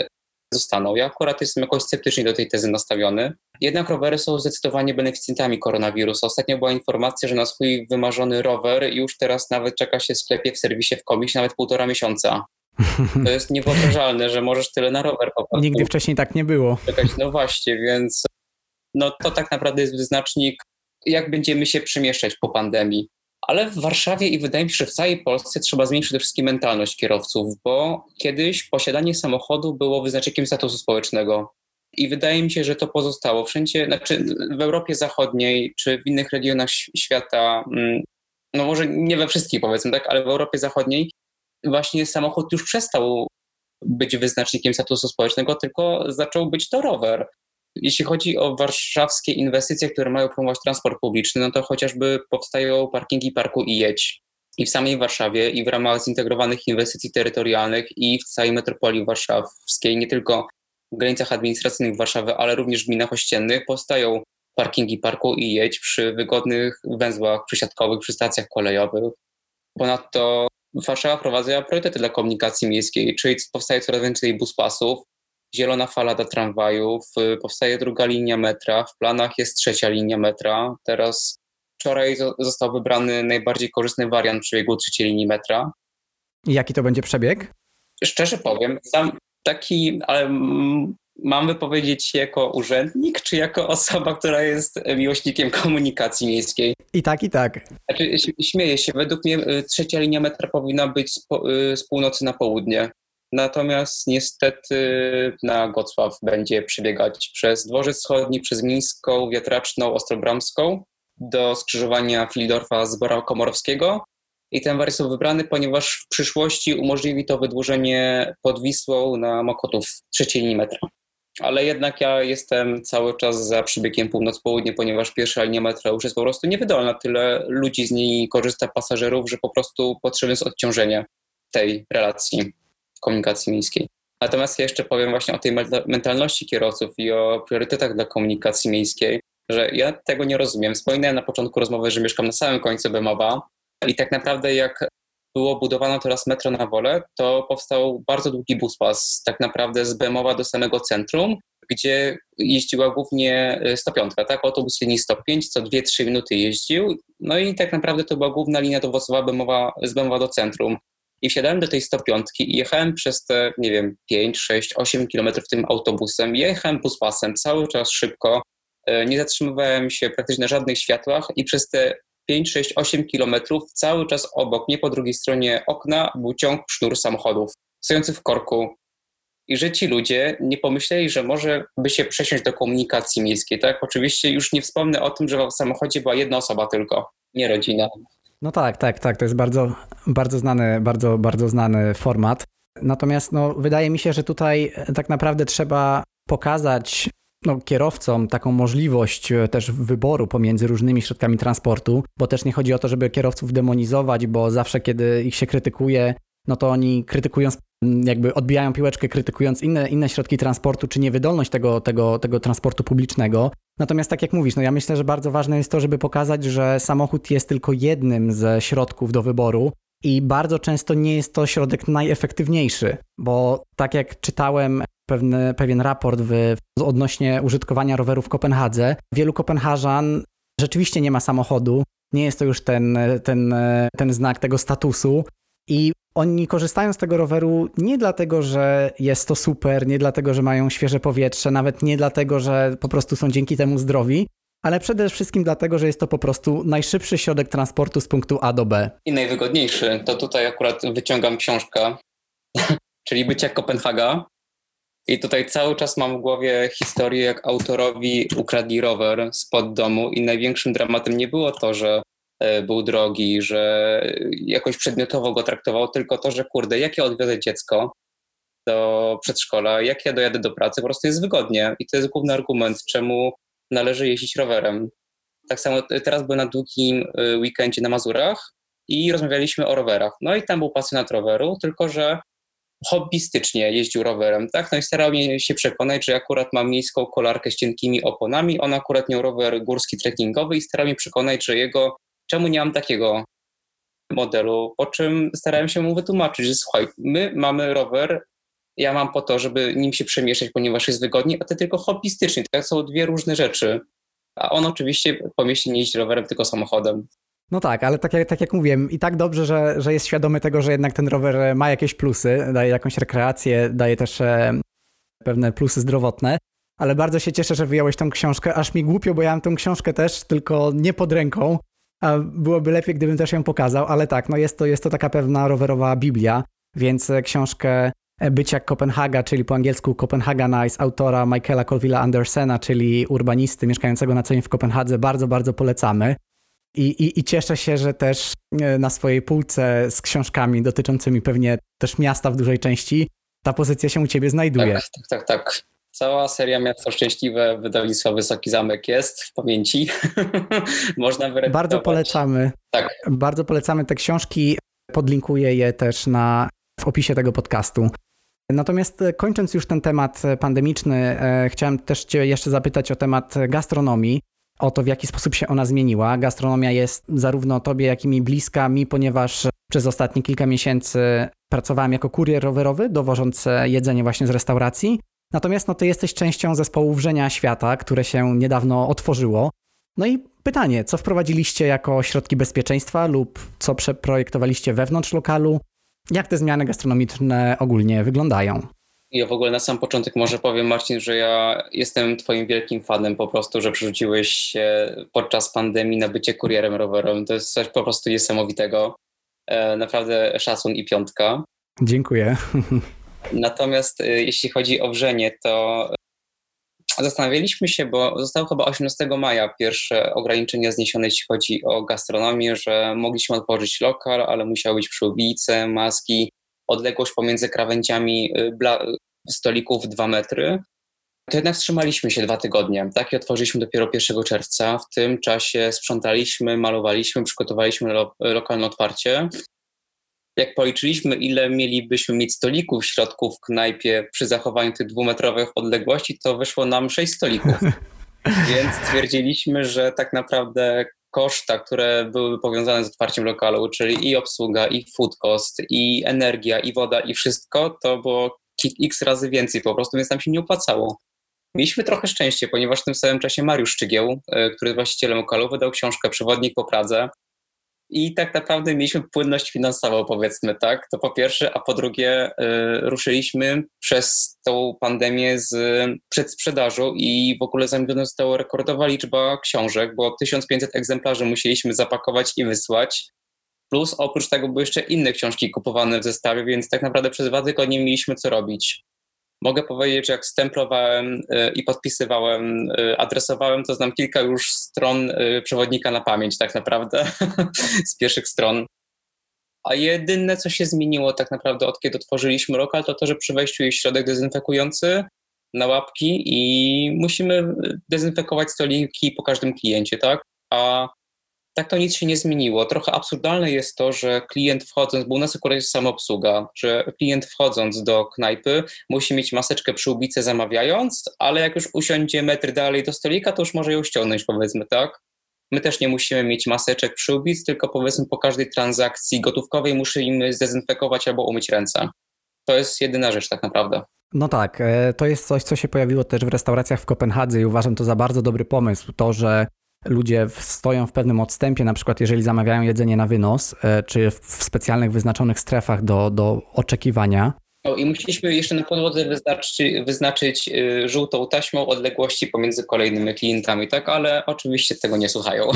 zostaną. Ja akurat jestem jakoś sceptycznie do tej tezy nastawiony. Jednak rowery są zdecydowanie beneficjentami koronawirusa. Ostatnio była informacja, że na swój wymarzony rower już teraz nawet czeka się w sklepie, w serwisie, w komisie nawet półtora miesiąca. To jest niewyobrażalne, że możesz tyle na rower popatrzeć. Nigdy wcześniej tak nie było. Czekać, no właśnie, więc no to tak naprawdę jest wyznacznik, jak będziemy się przemieszczać po pandemii. Ale w Warszawie i wydaje mi się, że w całej Polsce trzeba zmienić przede wszystkim mentalność kierowców, bo kiedyś posiadanie samochodu było wyznacznikiem statusu społecznego. I wydaje mi się, że to pozostało wszędzie, znaczy w Europie Zachodniej czy w innych regionach świata, mm, no może nie we wszystkich powiedzmy, tak, ale w Europie Zachodniej właśnie samochód już przestał być wyznacznikiem statusu społecznego, tylko zaczął być to rower. Jeśli chodzi o warszawskie inwestycje, które mają promować transport publiczny, no to chociażby powstają parkingi parku i jedź. I w samej Warszawie, i w ramach zintegrowanych inwestycji terytorialnych, i w całej metropolii warszawskiej, nie tylko w granicach administracyjnych Warszawy, ale również w gminach ościennych, powstają parkingi parku i jedź przy wygodnych węzłach przysiadkowych, przy stacjach kolejowych. Ponadto Warszawa wprowadza priorytety dla komunikacji miejskiej, czyli powstaje coraz więcej buspasów, zielona fala do tramwajów, y, powstaje druga linia metra, w planach jest trzecia linia metra. Teraz wczoraj został wybrany najbardziej korzystny wariant przebiegu trzeciej linii metra. I jaki to będzie przebieg? Szczerze powiem, sam taki, ale mam wypowiedzieć się jako urzędnik, czy jako osoba, która jest miłośnikiem komunikacji miejskiej? I tak, i tak. Znaczy, śmieję się. Według mnie y, trzecia linia metra powinna być z, po, y, z północy na południe. Natomiast niestety na Gocław będzie przebiegać przez Dworzec Wschodni, przez Mińską, Wiatraczną, Ostrobramską do skrzyżowania Filidorfa z Bora Komorowskiego. I ten wariant został wybrany, ponieważ w przyszłości umożliwi to wydłużenie pod Wisłą na Mokotów trzeciej linii metra. Ale jednak ja jestem cały czas za przebiegiem północ-południe, ponieważ pierwsza linia metra już jest po prostu niewydolna. Tyle ludzi z niej korzysta, pasażerów, że po prostu potrzebne jest odciążenie tej relacji komunikacji miejskiej. Natomiast ja jeszcze powiem właśnie o tej mentalności kierowców i o priorytetach dla komunikacji miejskiej, że ja tego nie rozumiem. Wspominałem na początku rozmowy, że mieszkam na samym końcu Bemowa i tak naprawdę jak było budowane teraz metro na Wolę, to powstał bardzo długi buspas tak naprawdę z Bemowa do samego centrum, gdzie jeździła głównie 105, y, tak? Autobus linii 105 co 2-3 minuty jeździł. No i tak naprawdę to była główna linia do Wrocławia Bemowa, z Bemowa do centrum. I wsiadałem do tej 105 i jechałem przez te, nie wiem, 5, 6, 8 kilometrów tym autobusem. Jechałem buspasem cały czas szybko. E, nie zatrzymywałem się praktycznie na żadnych światłach i przez te 5, 6, 8 kilometrów cały czas obok mnie po drugiej stronie okna był ciąg sznur samochodów stojący w korku. I że ci ludzie nie pomyśleli, że może by się przesiąść do komunikacji miejskiej, tak? Oczywiście już nie wspomnę o tym, że w samochodzie była jedna osoba tylko, nie rodzina. No tak, tak, tak. To jest bardzo, bardzo znany, bardzo, bardzo znany format. Natomiast no, wydaje mi się, że tutaj tak naprawdę trzeba pokazać no, kierowcom taką możliwość e, też wyboru pomiędzy różnymi środkami transportu, bo też nie chodzi o to, żeby kierowców demonizować, bo zawsze kiedy ich się krytykuje, no to oni krytykując, jakby odbijają piłeczkę, krytykując inne, inne środki transportu, czy niewydolność tego, tego, tego transportu publicznego. Natomiast tak jak mówisz, no ja myślę, że bardzo ważne jest to, żeby pokazać, że samochód jest tylko jednym ze środków do wyboru i bardzo często nie jest to środek najefektywniejszy, bo tak jak czytałem pewny, pewien raport w, odnośnie użytkowania rowerów w Kopenhadze, wielu Kopenhażan rzeczywiście nie ma samochodu, nie jest to już ten, ten, ten znak tego statusu i oni korzystają z tego roweru nie dlatego, że jest to super, nie dlatego, że mają świeże powietrze, nawet nie dlatego, że po prostu są dzięki temu zdrowi, ale przede wszystkim dlatego, że jest to po prostu najszybszy środek transportu z punktu A do B. I najwygodniejszy. To tutaj akurat wyciągam książkę, czyli Bycie Kopenhaga. I tutaj cały czas mam w głowie historię, jak autorowi ukradli rower spod domu i największym dramatem nie było to, że był drogi, że jakoś przedmiotowo go traktował, tylko to, że kurde, jak ja odwiozę dziecko do przedszkola, jak ja dojadę do pracy, po prostu jest wygodnie. I to jest główny argument, czemu należy jeździć rowerem. Tak samo teraz byłem na długim e, weekendzie na Mazurach i rozmawialiśmy o rowerach. No i tam był pasjonat roweru, tylko że hobbystycznie jeździł rowerem, tak? No i starał mnie się przekonać, że akurat mam miejską kolarkę z cienkimi oponami, on akurat miał rower górski trekkingowy i starał mnie przekonać, że jego czemu nie mam takiego modelu? Po czym starałem się mu wytłumaczyć, że słuchaj, my mamy rower, ja mam po to, żeby nim się przemieszczać, ponieważ jest wygodnie, a ty tylko hobbystycznie. To są dwie różne rzeczy. A on oczywiście po mieście nie jeździ rowerem, tylko samochodem. No tak, ale tak jak, tak jak mówiłem, i tak dobrze, że, że jest świadomy tego, że jednak ten rower ma jakieś plusy, daje jakąś rekreację, daje też e, pewne plusy zdrowotne. Ale bardzo się cieszę, że wyjąłeś tą książkę. Aż mi głupio, bo ja mam tą książkę też, tylko nie pod ręką. Byłoby lepiej, gdybym też ją pokazał, ale tak, no jest to, jest to taka pewna rowerowa Biblia, więc e, książkę e, Bycia Kopenhaga, czyli po angielsku Copenhagenize, autora Michaela Colvilla Andersena, czyli urbanisty mieszkającego na co dzień w Kopenhadze, bardzo, bardzo polecamy. I, i, I cieszę się, że też e, na swojej półce z książkami dotyczącymi pewnie też miasta w dużej części ta pozycja się u ciebie znajduje. Tak, tak, tak. tak. Cała seria Miasto Szczęśliwe wydawnictwa Wysoki Zamek jest w pamięci. Można wyrecytować. Bardzo polecamy. Tak. Bardzo polecamy te książki. Podlinkuję je też na, w opisie tego podcastu. Natomiast e, kończąc już ten temat e, pandemiczny, e, chciałem też Cię jeszcze zapytać o temat gastronomii, o to w jaki sposób się ona zmieniła. Gastronomia jest zarówno Tobie, jak i mi bliska, mi, ponieważ przez ostatnie kilka miesięcy pracowałem jako kurier rowerowy, dowożąc jedzenie właśnie z restauracji. Natomiast no, ty jesteś częścią zespołu Wrzenia Świata, które się niedawno otworzyło. No i pytanie, co wprowadziliście jako środki bezpieczeństwa lub co przeprojektowaliście wewnątrz lokalu? Jak te zmiany gastronomiczne ogólnie wyglądają? Ja w ogóle na sam początek może powiem, Marcin, że ja jestem Twoim wielkim fanem po prostu, że przerzuciłeś się podczas pandemii na bycie kurierem rowerowym. To jest coś po prostu niesamowitego. E, naprawdę szacun i piątka. Dziękuję. Natomiast e, jeśli chodzi o wrzenie, to zastanawialiśmy się, bo zostało chyba 18 maja pierwsze ograniczenia zniesione, jeśli chodzi o gastronomię, że mogliśmy otworzyć lokal, ale musiały być przyłbice, maski, odległość pomiędzy krawędziami y, stolików 2 metry. To jednak wstrzymaliśmy się dwa tygodnie. Tak, i otworzyliśmy dopiero 1 czerwca. W tym czasie sprzątaliśmy, malowaliśmy, przygotowaliśmy lo lokalne otwarcie. Jak policzyliśmy, ile mielibyśmy mieć stolików w środku w knajpie przy zachowaniu tych dwumetrowych odległości, to wyszło nam sześć stolików. Więc stwierdziliśmy, że tak naprawdę koszta, które były powiązane z otwarciem lokalu, czyli i obsługa, i food cost, i energia, i woda, i wszystko, to było x razy więcej po prostu, więc nam się nie opłacało. Mieliśmy trochę szczęście, ponieważ w tym samym czasie Mariusz Szczygieł, e, który jest właścicielem lokalu, wydał książkę Przewodnik po Pradze, i tak naprawdę mieliśmy płynność finansową, powiedzmy, tak? To po pierwsze, a po drugie, y, ruszyliśmy przez tą pandemię z przedsprzedażą i w ogóle zamówiona została rekordowa liczba książek, bo 1500 egzemplarzy musieliśmy zapakować i wysłać. Plus oprócz tego były jeszcze inne książki kupowane w zestawie, więc tak naprawdę przez dwa tygodnie mieliśmy co robić. Mogę powiedzieć, że jak stemplowałem y, i podpisywałem, y, adresowałem, to znam kilka już stron y, przewodnika na pamięć, tak naprawdę, z pierwszych stron. A jedyne, co się zmieniło tak naprawdę od kiedy otworzyliśmy lokal, to to, że przy wejściu jest środek dezynfekujący na łapki i musimy dezynfekować stoliki po każdym kliencie, tak? A tak to nic się nie zmieniło. Trochę absurdalne jest to, że klient wchodząc, bo u nas akurat jest samoobsługa, że klient wchodząc do knajpy musi mieć maseczkę przy ubice zamawiając, ale jak już usiądzie metr dalej do stolika, to już może ją ściągnąć, powiedzmy, tak? My też nie musimy mieć maseczek przy ubic, tylko powiedzmy po każdej transakcji gotówkowej musimy zdezynfekować albo umyć ręce. To jest jedyna rzecz tak naprawdę. No tak, e, to jest coś, co się pojawiło też w restauracjach w Kopenhadze i uważam to za bardzo dobry pomysł. To, że ludzie stoją w pewnym odstępie, na przykład jeżeli zamawiają jedzenie na wynos, e, czy w specjalnych wyznaczonych strefach do, do oczekiwania. O, I musieliśmy jeszcze na podłodze wyznaczyć, wyznaczyć y, żółtą taśmą odległości pomiędzy kolejnymi klientami, tak? Ale oczywiście tego nie słuchają.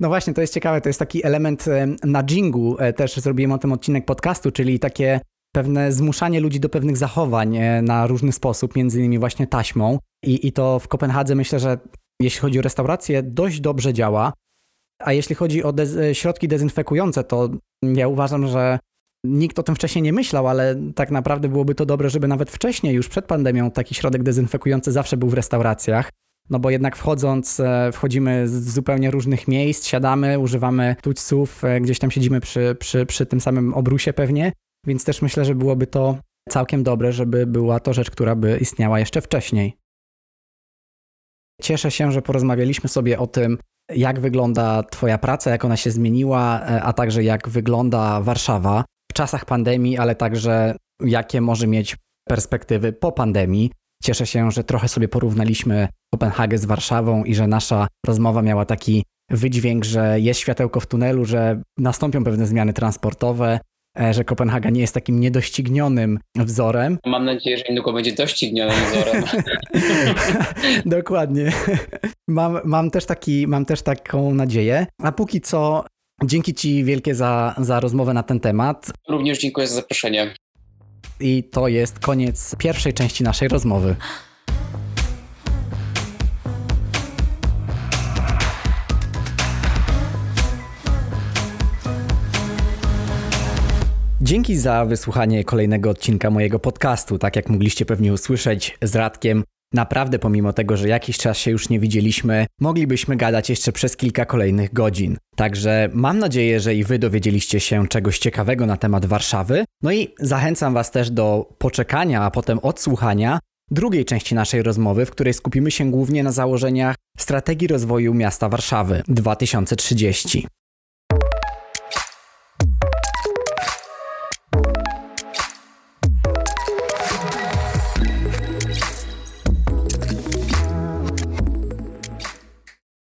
No właśnie, to jest ciekawe, to jest taki element e, nudgingu, e, też zrobiłem o tym odcinek podcastu, czyli takie pewne zmuszanie ludzi do pewnych zachowań na różny sposób, między innymi właśnie taśmą. I, I to w Kopenhadze myślę, że jeśli chodzi o restaurację, dość dobrze działa. A jeśli chodzi o dez środki dezynfekujące, to ja uważam, że nikt o tym wcześniej nie myślał, ale tak naprawdę byłoby to dobre, żeby nawet wcześniej, już przed pandemią, taki środek dezynfekujący zawsze był w restauracjach. No bo jednak wchodząc, e, wchodzimy z zupełnie różnych miejsc, siadamy, używamy tućców, e, gdzieś tam siedzimy przy, przy, przy tym samym obrusie pewnie, więc też myślę, że byłoby to całkiem dobre, żeby była to rzecz, która by istniała jeszcze wcześniej. Cieszę się, że porozmawialiśmy sobie o tym, jak wygląda Twoja praca, jak ona się zmieniła, e, a także jak wygląda Warszawa w czasach pandemii, ale także jakie może mieć perspektywy po pandemii. Cieszę się, że trochę sobie porównaliśmy Kopenhagę z Warszawą i że nasza rozmowa miała taki wydźwięk, że jest światełko w tunelu, że nastąpią pewne zmiany transportowe, że Kopenhaga nie jest takim niedoścignionym wzorem. Mam nadzieję, że niedługo będzie doścignionym wzorem. Dokładnie. Mam, mam, też taki, mam też taką nadzieję. A póki co, dzięki Ci wielkie za, za rozmowę na ten temat. Również dziękuję za zaproszenie. I to jest koniec pierwszej części naszej rozmowy. Dzięki za wysłuchanie kolejnego odcinka mojego podcastu. Tak jak mogliście pewnie usłyszeć z Radkiem, naprawdę pomimo tego, że jakiś czas się już nie widzieliśmy, moglibyśmy gadać jeszcze przez kilka kolejnych godzin. Także mam nadzieję, że i wy dowiedzieliście się czegoś ciekawego na temat Warszawy. No i zachęcam was też do poczekania, a potem odsłuchania drugiej części naszej rozmowy, w której skupimy się głównie na założeniach strategii rozwoju miasta Warszawy 2030.